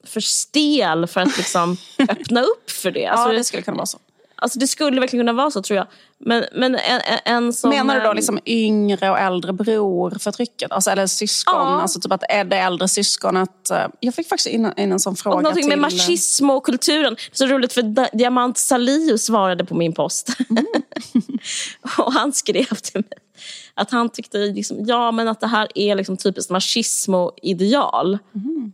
[SPEAKER 3] för stel för att liksom öppna upp för det. Alltså,
[SPEAKER 2] ja, det skulle kunna vara så.
[SPEAKER 3] Alltså det skulle verkligen kunna vara så tror jag. Men, men en, en, som...
[SPEAKER 2] Menar du då
[SPEAKER 3] ehm,
[SPEAKER 2] liksom yngre och äldre bror förtrycket? Alltså, eller syskon?
[SPEAKER 3] Ja.
[SPEAKER 2] Alltså typ att är det äldre syskonet... eh, Jag fick faktiskt in, in en sån fråga
[SPEAKER 3] Och någonting med
[SPEAKER 2] till...
[SPEAKER 3] machismo och kulturen. Så roligt för Diamant Salihu svarade på min post.
[SPEAKER 2] Mm.
[SPEAKER 3] och han skrev till mig att han tyckte liksom, ja, men att det här är liksom typiskt machismo-ideal.
[SPEAKER 2] Mm.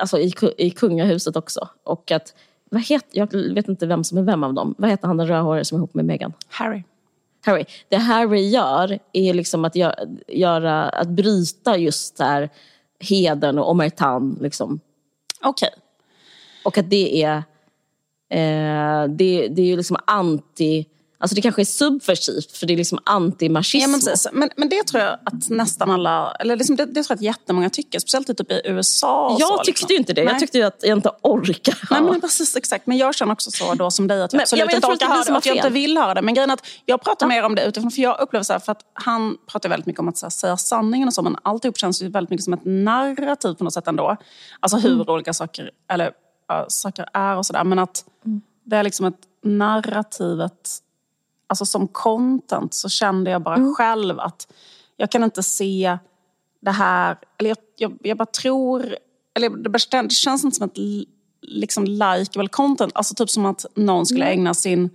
[SPEAKER 3] Alltså i, i kungahuset också. Och att, vad heter, jag vet inte vem som är vem av dem. Vad heter han den rödhåriga som är ihop med Meghan?
[SPEAKER 2] Harry.
[SPEAKER 3] Harry. Det Harry gör är liksom att, gö- göra, att bryta just där hedern och omertan. Liksom.
[SPEAKER 2] Okej.
[SPEAKER 3] Och att det är, eh, det, det är ju liksom anti... Alltså det kanske är subversivt för det är liksom anti-machismo.
[SPEAKER 2] Ja, men, precis. men, men det tror jag att nästan alla, eller liksom det, det tror jag att jättemånga tycker, speciellt typ i USA.
[SPEAKER 3] Jag
[SPEAKER 2] så,
[SPEAKER 3] tyckte
[SPEAKER 2] liksom.
[SPEAKER 3] ju inte det. Jag
[SPEAKER 2] Nej.
[SPEAKER 3] tyckte ju att jag inte orkar
[SPEAKER 2] Nej, men precis, exakt. Men jag känner också så då som dig att jag
[SPEAKER 3] Men-
[SPEAKER 2] absolut
[SPEAKER 3] ja, jag
[SPEAKER 2] inte orkar höra det och att jag inte vill höra det. Men grejen är att jag pratar mer om det utifrån, för jag upplever så här, för att han pratar väldigt mycket om att här, säga sanningen och så, men alltihop känns ju väldigt mycket som ett narrativ på något sätt ändå. Alltså hur
[SPEAKER 3] Mm.
[SPEAKER 2] olika saker, eller, ja, saker är och sådär. Men att
[SPEAKER 3] Mm.
[SPEAKER 2] det är liksom ett narrativet, alltså som content så kände jag bara
[SPEAKER 3] Mm.
[SPEAKER 2] själv att jag kan inte se det här, eller jag, jag, jag bara tror, eller det, känns inte som ett liksom likeable content. Alltså typ som att någon skulle ägna sin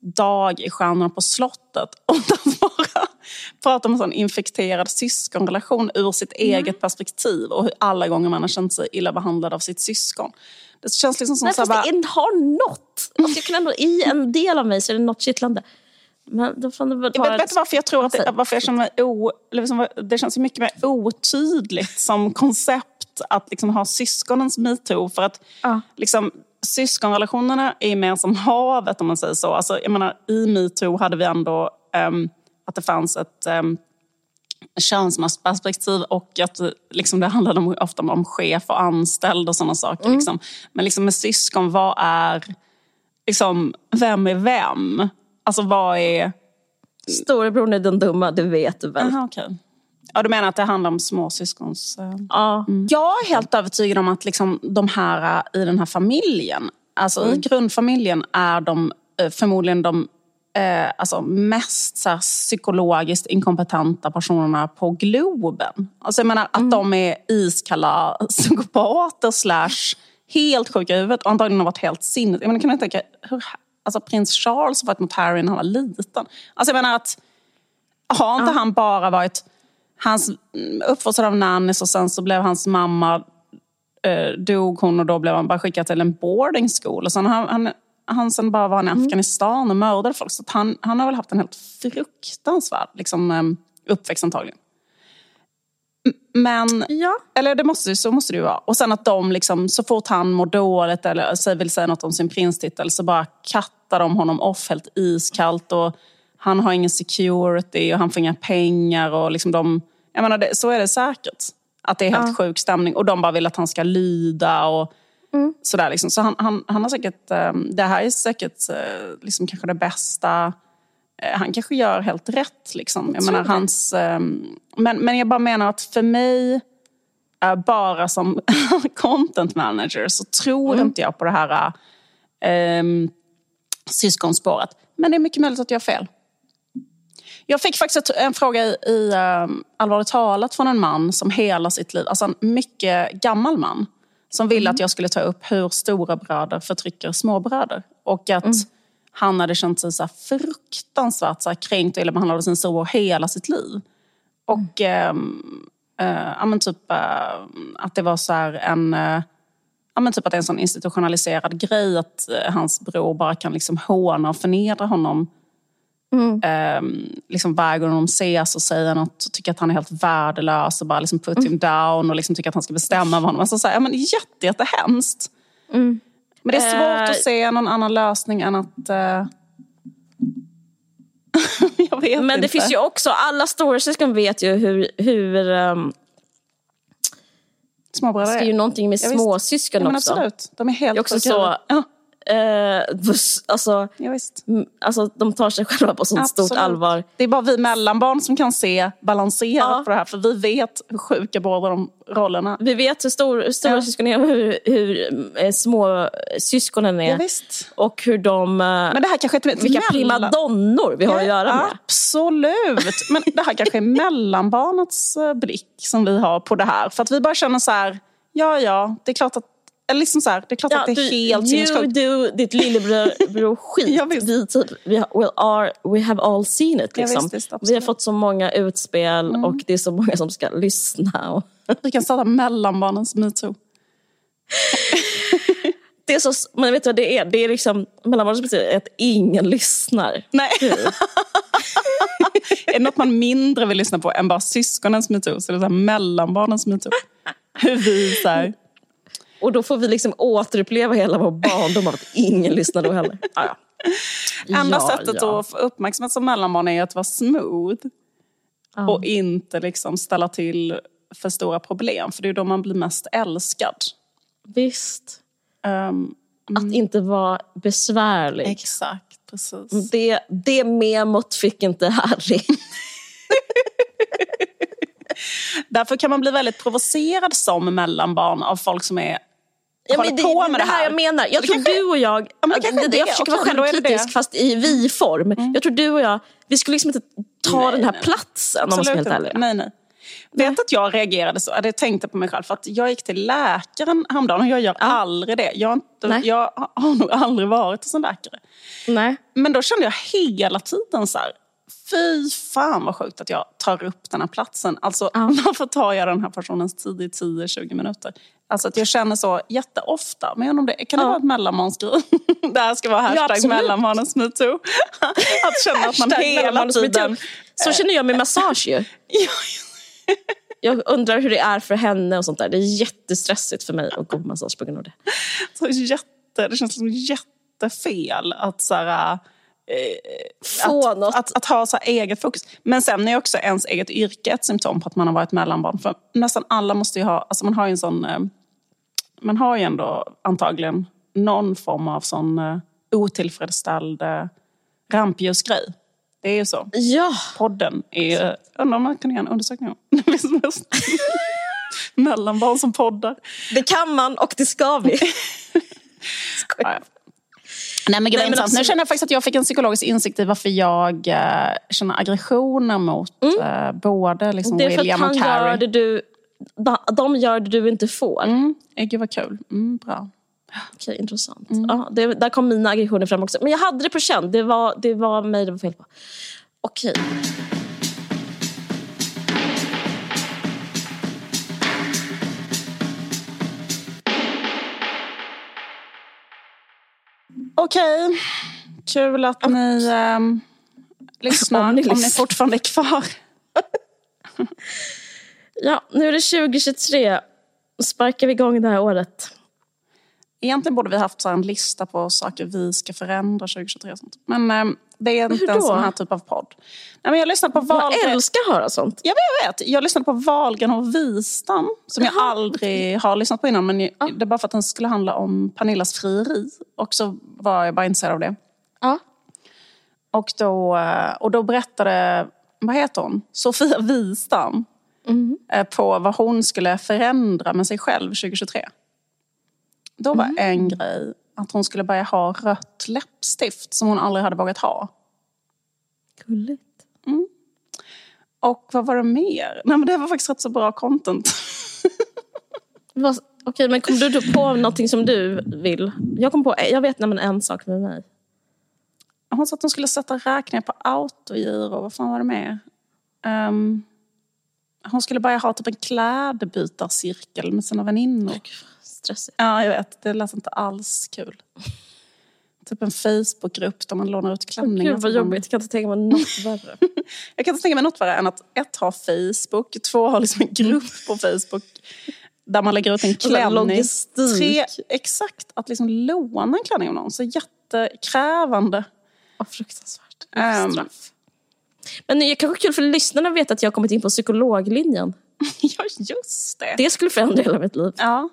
[SPEAKER 2] dag i Stjärnorna på slottet och att bara prata om en sån infekterad syskonrelation ur sitt eget perspektiv och hur alla gånger man har känt sig illa behandlad av sitt syskon. Det känns liksom som
[SPEAKER 3] Nej,
[SPEAKER 2] så
[SPEAKER 3] fast
[SPEAKER 2] bara,
[SPEAKER 3] det har något. Alltså jag kan ändå, I en del av mig så är det något kittlande. Men då får det väl vara...
[SPEAKER 2] vet, du varför jag tror att det, varför jag känner o, liksom, det känns mycket mer otydligt som koncept att liksom ha syskonens metoo. För att
[SPEAKER 3] Ja.
[SPEAKER 2] liksom, syskonrelationerna är mer som havet om man säger så. Alltså, jag menar, I metoo hade vi ändå ehm, att det fanns ett um, könsmaktsperspektiv och att det- liksom, det handlade om, ofta om chef och anställd och sådana saker.
[SPEAKER 3] Mm.
[SPEAKER 2] Liksom. Men liksom med syskon, vad är... Liksom, vem är vem? Alltså vad är...
[SPEAKER 3] Storebror är den dumma, det vet du väl.
[SPEAKER 2] Aha, okej. Ja, du menar att det handlar om småsyskons... eh,
[SPEAKER 3] Ja.
[SPEAKER 2] Jag är helt övertygad om att liksom de här eh, i den här familjen, alltså i grundfamiljen är de eh, förmodligen de eh, alltså mest så här, psykologiskt inkompetenta personerna på Globen. Alltså jag menar att de är iskalla psykopater slash helt sjuka i huvudet och antagligen har varit helt sinnes... Jag menar, kan du tänka hur alltså, prins Charles varit mot Harry när han var liten? Alltså jag menar att har inte han bara varit hans mm, uppfostrad av nannies och sen så blev hans mamma eh, dog hon och då blev han bara skickad till en boarding school. Och sen han, han, han sen bara var han i Afghanistan och mördade folk. Så han, han har väl haft en helt fruktansvärd liksom, eh, uppväxt antagligen. Men,
[SPEAKER 3] Ja.
[SPEAKER 2] eller det måste, så måste det ju vara. Och sen att de liksom, så fort han mår dåligt eller vill säga något om sin prinstitel så bara kattar de honom off helt iskallt. Och han har ingen security och han får inga pengar. Och liksom de, jag menar, det, så är det säkert. Att det är helt sjuk stämning. Och de bara vill att han ska lyda. Och sådär liksom. Så han, han, han har säkert, eh, det här är säkert eh, liksom kanske det bästa han kanske gör helt rätt. Liksom. Jag menar, hans, eh, men, men jag bara menar att för mig eh, bara som content manager så tror inte jag på det här eh, syskonspåret. Men det är mycket möjligt att jag har fel. Jag fick faktiskt en fråga i, i um, Allvarligt talat från en man som hela sitt liv, alltså en mycket gammal man, som ville att jag skulle ta upp hur stora bröder förtrycker småbröder. Och att han hade känt sig så fruktansvärt så kränkt och illa behandlad av sin storebror hela sitt liv. Och ehm, eh, men typ eh, att det var så en... eh, typ att det är en sån institutionaliserad grej att eh, hans bror bara kan liksom håna och förnedra honom. Ehm, liksom varje gång de ses och säger något och tycker att han är helt värdelös och bara liksom put him down och liksom tycker att han ska bestämma över honom. Alltså så här, ja, men jätte, jättehemskt. Men det är svårt
[SPEAKER 3] Eh,
[SPEAKER 2] att se någon annan lösning än att... eh, jag vet
[SPEAKER 3] Men
[SPEAKER 2] inte.
[SPEAKER 3] det finns ju också, alla storasyskon vet ju hur, hur um,
[SPEAKER 2] Småbröder
[SPEAKER 3] det är ju
[SPEAKER 2] är.
[SPEAKER 3] någonting med
[SPEAKER 2] Ja,
[SPEAKER 3] småsyskon
[SPEAKER 2] Ja,
[SPEAKER 3] också.
[SPEAKER 2] absolut. De är helt
[SPEAKER 3] Det är också så-.
[SPEAKER 2] Ja,
[SPEAKER 3] Eh, alltså,
[SPEAKER 2] ja, visst.
[SPEAKER 3] alltså, de tar sig själva på sånt stort allvar.
[SPEAKER 2] Det är bara vi mellanbarn som kan se balanserat
[SPEAKER 3] Ja.
[SPEAKER 2] på det här. För vi vet hur sjuka båda de rollerna
[SPEAKER 3] Vi vet hur stor, hur stora
[SPEAKER 2] Ja.
[SPEAKER 3] syskon är och hur, hur eh, små syskonen är.
[SPEAKER 2] Ja, visst.
[SPEAKER 3] Och hur de, eh,
[SPEAKER 2] Men det här kanske är
[SPEAKER 3] vilka
[SPEAKER 2] mellan-
[SPEAKER 3] primadonnor vi har att göra med.
[SPEAKER 2] Absolut. Men det här kanske är mellanbarnets eh, blick som vi har på det här. För att vi bara känner så här, ja ja, det är klart att, eller liksom så här, det är klart att det är
[SPEAKER 3] du,
[SPEAKER 2] helt
[SPEAKER 3] you
[SPEAKER 2] sinnessjukt.
[SPEAKER 3] do ditt lillebror-skit.
[SPEAKER 2] Ja, visst.
[SPEAKER 3] vi, typ, we, are, we have all seen it.
[SPEAKER 2] Ja,
[SPEAKER 3] Liksom.
[SPEAKER 2] visst, visst,
[SPEAKER 3] vi har.
[SPEAKER 2] Mm.
[SPEAKER 3] fått så många utspel och det är så många som ska lyssna. Och
[SPEAKER 2] Vi kan starta mellanbarnens metoo.
[SPEAKER 3] det är så, men vet du vad det är? Det är liksom, mellanbarnet betyder att ingen lyssnar.
[SPEAKER 2] Nej. är det något man mindre vill lyssna på än bara syskonens metoo så är det så här mellanbarnens metoo. Hur vi så här,
[SPEAKER 3] Och då får vi liksom återuppleva hela vår barndom av att ingen lyssnar då heller. Ah, ja.
[SPEAKER 2] Enda
[SPEAKER 3] Ja,
[SPEAKER 2] sättet
[SPEAKER 3] ja.
[SPEAKER 2] att få uppmärksamhet som mellanbarn är att vara smooth. Och inte liksom ställa till för stora problem. För det är då man blir mest älskad.
[SPEAKER 3] Visst.
[SPEAKER 2] Ehm,
[SPEAKER 3] Att inte vara besvärlig.
[SPEAKER 2] exakt, precis.
[SPEAKER 3] Det, det memot fick inte Harry.
[SPEAKER 2] Därför kan man bli väldigt provocerad som mellanbarn av folk som är
[SPEAKER 3] Ja, men det,
[SPEAKER 2] på med
[SPEAKER 3] det här jag menar. Jag
[SPEAKER 2] Så
[SPEAKER 3] tror
[SPEAKER 2] det kanske-
[SPEAKER 3] du och jag,
[SPEAKER 2] Ja, det är det.
[SPEAKER 3] jag försöker vara
[SPEAKER 2] är det
[SPEAKER 3] självkritisk
[SPEAKER 2] det.
[SPEAKER 3] fast i vi-form. Jag tror du och jag, vi skulle liksom inte ta den här
[SPEAKER 2] nej.
[SPEAKER 3] platsen om man ska helt ärlig.
[SPEAKER 2] Nej, nej. Vet att jag reagerade så, jag tänkte på mig själv för att jag gick till läkaren häromdagen och jag gör aldrig det. Jag, har inte,
[SPEAKER 3] Nej.
[SPEAKER 2] jag har nog aldrig varit hos en läkare.
[SPEAKER 3] Nej.
[SPEAKER 2] Men då kände jag hela tiden så här, fy fan vad sjukt att jag tar upp den här platsen. Alltså varför tar jag den här personens tid i 10-20 minuter? Alltså att jag känner så jätteofta. Men jag om det, kan det
[SPEAKER 3] Ja.
[SPEAKER 2] vara ett mellanmansgrej? det här ska vara hashtag
[SPEAKER 3] absolut.
[SPEAKER 2] mellanbarnens metoo. att känna att man hela tiden...
[SPEAKER 3] Så känner jag med massage ju. Jag undrar hur det är för henne och sånt där. Det är jättestressigt för mig att gå på massage på grund av det.
[SPEAKER 2] Så jätte, det känns som jättefel att så här,
[SPEAKER 3] Få
[SPEAKER 2] att,
[SPEAKER 3] något.
[SPEAKER 2] Att, att ha så eget fokus. Men sen är också ens eget yrke ett symptom på att man har varit mellanbarn. För nästan alla måste ju ha, alltså man har ju en sån, eh, man har ju ändå antagligen någon form av sån eh, otillfredsställd eh, rampljusgrej. Det är ju så.
[SPEAKER 3] Ja,
[SPEAKER 2] Podden är ju, undrar om man kan göra en undersökning om. Mellanbarn som poddar.
[SPEAKER 3] det kan man och det ska vi.
[SPEAKER 2] Nej men gud
[SPEAKER 3] Nej, men.
[SPEAKER 2] Nu känner jag faktiskt att jag fick en psykologisk insikt i varför jag eh, känner aggressioner mot eh, både liksom
[SPEAKER 3] Mm. Det är för att
[SPEAKER 2] William och
[SPEAKER 3] han gör det du... De gör det du inte får.
[SPEAKER 2] Mm. Gud vad kul. Mm, bra.
[SPEAKER 3] Okej, intressant.
[SPEAKER 2] Mm.
[SPEAKER 3] Ja, det, där kom mina aggressioner fram också. Men jag hade det på känn. Det var, det var mig det var fel på. Okej.
[SPEAKER 2] Okej. Kul att ni ehm, lyssnar.
[SPEAKER 3] Om
[SPEAKER 2] Om
[SPEAKER 3] ni
[SPEAKER 2] ni,
[SPEAKER 3] lyssnar.
[SPEAKER 2] fortfarande är kvar.
[SPEAKER 3] Ja, nu är det 2023. Sparkar vi igång det här året.
[SPEAKER 2] Egentligen borde vi haft så en lista på saker vi ska förändra 2023. och sånt. Men ehm, det är inte en sån här typ av podd. Nej, men jag lyssnade på
[SPEAKER 3] Jag
[SPEAKER 2] Wahlgren.
[SPEAKER 3] älskar att höra sånt.
[SPEAKER 2] Ja, men jag vet. Jag lyssnade på Wahlgren och Wistam som jag aldrig har lyssnat på innan. Men jag- det är bara för att den skulle handla om Pernillas frieri. Och så var jag bara intresserad av det.
[SPEAKER 3] Ja.
[SPEAKER 2] Och då, eh, och då berättade, vad heter hon? Sofia Wistam. eh, på vad hon skulle förändra med sig själv 2023. Då var en grej att hon skulle börja ha rött läppstift som hon aldrig hade vågat ha.
[SPEAKER 3] Gulligt.
[SPEAKER 2] Och vad var det mer? Nej men det var faktiskt rätt så bra content.
[SPEAKER 3] Okej, men kom du då på någonting som du vill? Jag kom på, jag vet nämligen en sak med mig.
[SPEAKER 2] Hon sa att hon skulle sätta räkningar på autogiro. Vad fan var det mer? Ehm, hon skulle börja ha typ en klädbytarcirkel med sina väninnor.
[SPEAKER 3] Stressigt.
[SPEAKER 2] Ja, jag vet. Det lät inte alls kul. Typ en Facebookgrupp där man lånar ut klänningar.
[SPEAKER 3] Gud vad jobbigt, jag kan inte tänka mig något värre.
[SPEAKER 2] Jag kan inte tänka mig något värre än att ett, ha Facebook, två, ha liksom en grupp på Facebook där man lägger ut en klänning. Tre, exakt, att liksom låna en klänning av någon. Så jättekrävande.
[SPEAKER 3] Vad fruktansvärt. Straff. Men det är kanske kul för lyssnarna att veta att jag har kommit in på psykologlinjen.
[SPEAKER 2] Ja, just det.
[SPEAKER 3] Det skulle förändra hela mitt liv.
[SPEAKER 2] Ja.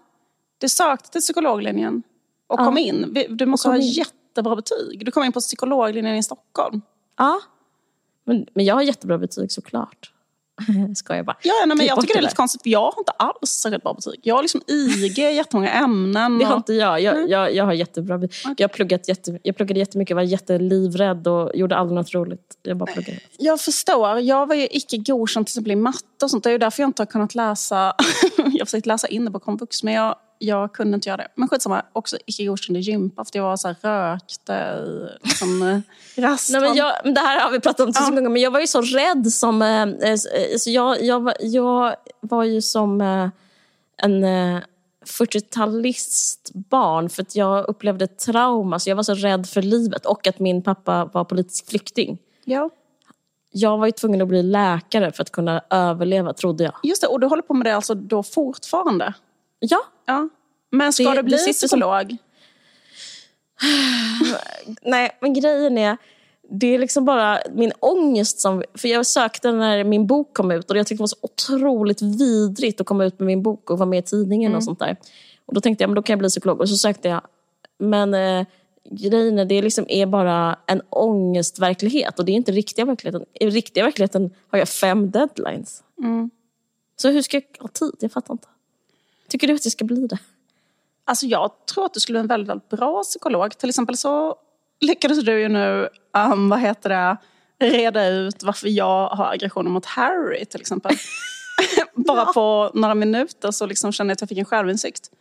[SPEAKER 2] Du sökte till psykologlinjen och
[SPEAKER 3] Ja.
[SPEAKER 2] kom in. Du måste ha
[SPEAKER 3] in.
[SPEAKER 2] jättebra betyg. Du kom in på psykologlinjen i Stockholm.
[SPEAKER 3] Ja. Men, men jag har jättebra betyg såklart. Ska jag bara.
[SPEAKER 2] Ja, nej, men
[SPEAKER 3] Klipp
[SPEAKER 2] jag tycker det är lite konstigt. för Jag har inte alls särskilt bra betyg. Jag har liksom IG i jättemånga ämnen.
[SPEAKER 3] Det har inte jag. Jag, jag, jag har jättebra betyg. Jag, har pluggat jätte, jag pluggade jättemycket, var jättelivrädd och gjorde aldrig något roligt. Jag bara pluggade.
[SPEAKER 2] Jag förstår. Jag var ju icke godkänd till exempel i matte och sånt. Det är ju därför jag inte har kunnat läsa. jag har försökt läsa in det på komvux men jag, jag kunde inte göra det. Men skitsamma, också icke godkänd i gympa för jag var så här, rökte i liksom, eh, rasten.
[SPEAKER 3] Nej, men jag, men det här har vi pratat om tusen
[SPEAKER 2] Ja.
[SPEAKER 3] gånger, men jag var ju så rädd som... Eh, eh, så jag, jag, var- jag var ju som eh, en eh, 40-talistbarn för att jag upplevde trauma. Så jag var så rädd för livet och att min pappa var politisk flykting.
[SPEAKER 2] Ja,
[SPEAKER 3] Jag var ju tvungen att bli läkare för att kunna överleva, trodde jag.
[SPEAKER 2] just det. Och du håller på med det alltså då fortfarande?
[SPEAKER 3] Ja,
[SPEAKER 2] Ja. Men ska
[SPEAKER 3] Det-
[SPEAKER 2] du bli
[SPEAKER 3] sitter som-
[SPEAKER 2] psykolog?
[SPEAKER 3] nej, men grejen är, det är liksom bara min ångest som... För jag sökte när min bok kom ut och jag tyckte det var så otroligt vidrigt att komma ut med min bok och vara med i tidningen och sånt där. Och då tänkte jag, men då kan jag bli psykolog. Och så sökte jag. Men eh, grejen är, det liksom är bara en ångestverklighet och det är inte riktiga verkligheten. I riktiga verkligheten har jag fem deadlines. Så hur ska jag ha tid? Jag fattar inte. Tycker du att jag ska bli det?
[SPEAKER 2] Alltså jag tror att du skulle bli en väldigt, väldigt bra psykolog. Till exempel så lyckades du ju nu, um, vad heter det, reda ut varför jag har aggressioner mot Harry till exempel. Bara på några minuter så liksom kände jag att jag fick en självinsikt.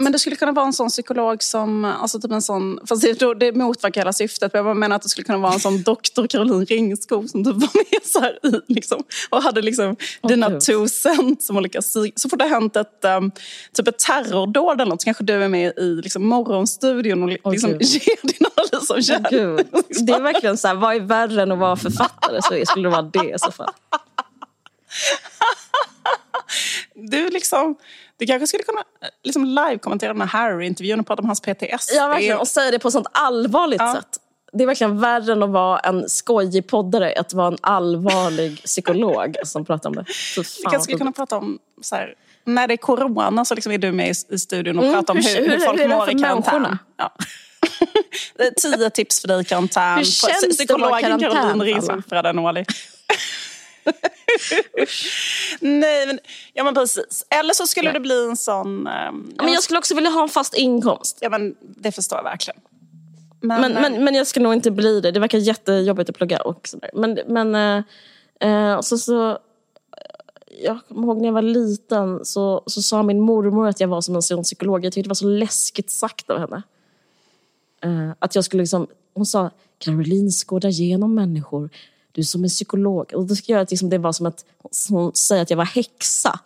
[SPEAKER 2] Men det skulle kunna vara en sån psykolog som, alltså typ en sån, fast det, det motverkar hela syftet. Men jag menar att det skulle kunna vara en sån doktor Caroline Ringskog som typ var med så här i liksom, och hade liksom dina
[SPEAKER 3] Gud.
[SPEAKER 2] two cents som olika Så fort det har hänt ett, um, typ ett terrordåd eller något så kanske du är med i liksom, morgonstudion och liksom,
[SPEAKER 3] Gud.
[SPEAKER 2] ger din analys av kärlek.
[SPEAKER 3] Det är verkligen så här, vad är värre än att vara författare? Så skulle det vara det i så fall.
[SPEAKER 2] Du, liksom, du kanske skulle kunna eh, liksom, live-kommentera den här Harry-intervjun och prata om hans PTSD.
[SPEAKER 3] Ja, verkligen. Och säga det på ett sånt allvarligt
[SPEAKER 2] Ja.
[SPEAKER 3] sätt. Det är verkligen värre än att vara en skojig poddare, att vara en allvarlig psykolog som pratar om det. Fan,
[SPEAKER 2] kanske skulle kunna prata om, så här, när det är corona så liksom är du med i, i studion och
[SPEAKER 3] Mm,
[SPEAKER 2] pratar om
[SPEAKER 3] hur-
[SPEAKER 2] hur, hur, folk
[SPEAKER 3] hur
[SPEAKER 2] mår i karantän. Ja. Tio tips för dig i karantän.
[SPEAKER 3] Hur känns det att vara i
[SPEAKER 2] Psykologen
[SPEAKER 3] karantän,
[SPEAKER 2] Caroline. Nej, men, ja, men precis. Eller så skulle
[SPEAKER 3] Nej.
[SPEAKER 2] det bli en sån... ehm,
[SPEAKER 3] Men jag skulle också vilja ha en fast inkomst.
[SPEAKER 2] ja, men det förstår jag verkligen. Men,
[SPEAKER 3] Men, men, men jag ska nog inte bli det. Det verkar jättejobbigt att plugga och sådär. Men, men eh, eh, och så, så, jag kommer ihåg när jag var liten så, så sa min mormor att jag var som en sån psykolog. Jag tyckte det var så läskigt sagt av henne. Eh, att jag skulle liksom, hon sa, Caroline skådar igenom människor. Du är som en psykolog. Och då ska jag att liksom, det var som att hon säger att jag var häxa.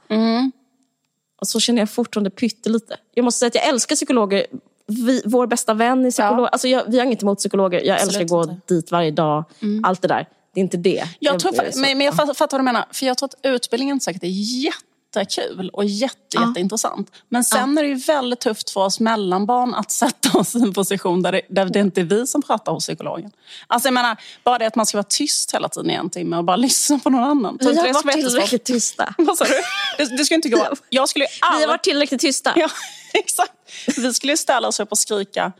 [SPEAKER 3] Och så känner jag fortfarande pyttelite. Jag måste säga att jag älskar psykologer. Vi, vår bästa vän är psykolog.
[SPEAKER 2] Ja.
[SPEAKER 3] Alltså jag, vi har inget emot psykologer. Jag
[SPEAKER 2] Absolut
[SPEAKER 3] älskar att gå
[SPEAKER 2] inte.
[SPEAKER 3] dit varje dag. Allt det där. Det är inte det.
[SPEAKER 2] Jag tror,
[SPEAKER 3] är så-
[SPEAKER 2] men, men jag fattar, vad du menar. För jag tror att utbildningen säkert är jättekul och jätte,
[SPEAKER 3] Ja.
[SPEAKER 2] jätteintressant. Men sen är det ju väldigt tufft för oss mellanbarn att sätta oss i en position där det, där det inte är vi som pratar hos psykologen. Alltså jag menar, bara det att man ska vara tyst hela tiden i en timme och bara lyssna på någon annan.
[SPEAKER 3] Vi
[SPEAKER 2] inte
[SPEAKER 3] har varit tillräckligt tysta.
[SPEAKER 2] Vad sa du? Det, det skulle inte gå. Jag skulle ju
[SPEAKER 3] Vi har
[SPEAKER 2] aldrig...
[SPEAKER 3] varit tillräckligt tysta.
[SPEAKER 2] Ja, exakt. Vi skulle ställa oss upp och skrika.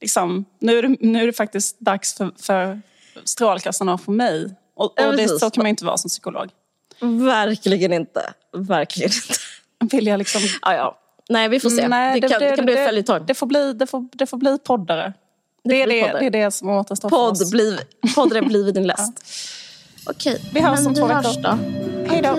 [SPEAKER 2] Liksom, nu, är det, nu är det faktiskt dags för, för strålkastarna få mig. Och,
[SPEAKER 3] Ja,
[SPEAKER 2] och det, så kan man inte vara som psykolog.
[SPEAKER 3] Verkligen inte. Verkligen inte.
[SPEAKER 6] Vill jag liksom...
[SPEAKER 3] Ja, ja. Nej, vi får se.
[SPEAKER 6] Nej,
[SPEAKER 3] det, kan, det, kan bli ett följetong.
[SPEAKER 6] Det får bli, det får, det får bli poddare. Det, är
[SPEAKER 3] blir
[SPEAKER 6] det,
[SPEAKER 3] poddare.
[SPEAKER 6] det är det som återstår för
[SPEAKER 3] Podd,
[SPEAKER 6] oss.
[SPEAKER 3] bliv, podd har blivit din läst. Okej,
[SPEAKER 6] Vi hörs om två veckor. Hej då.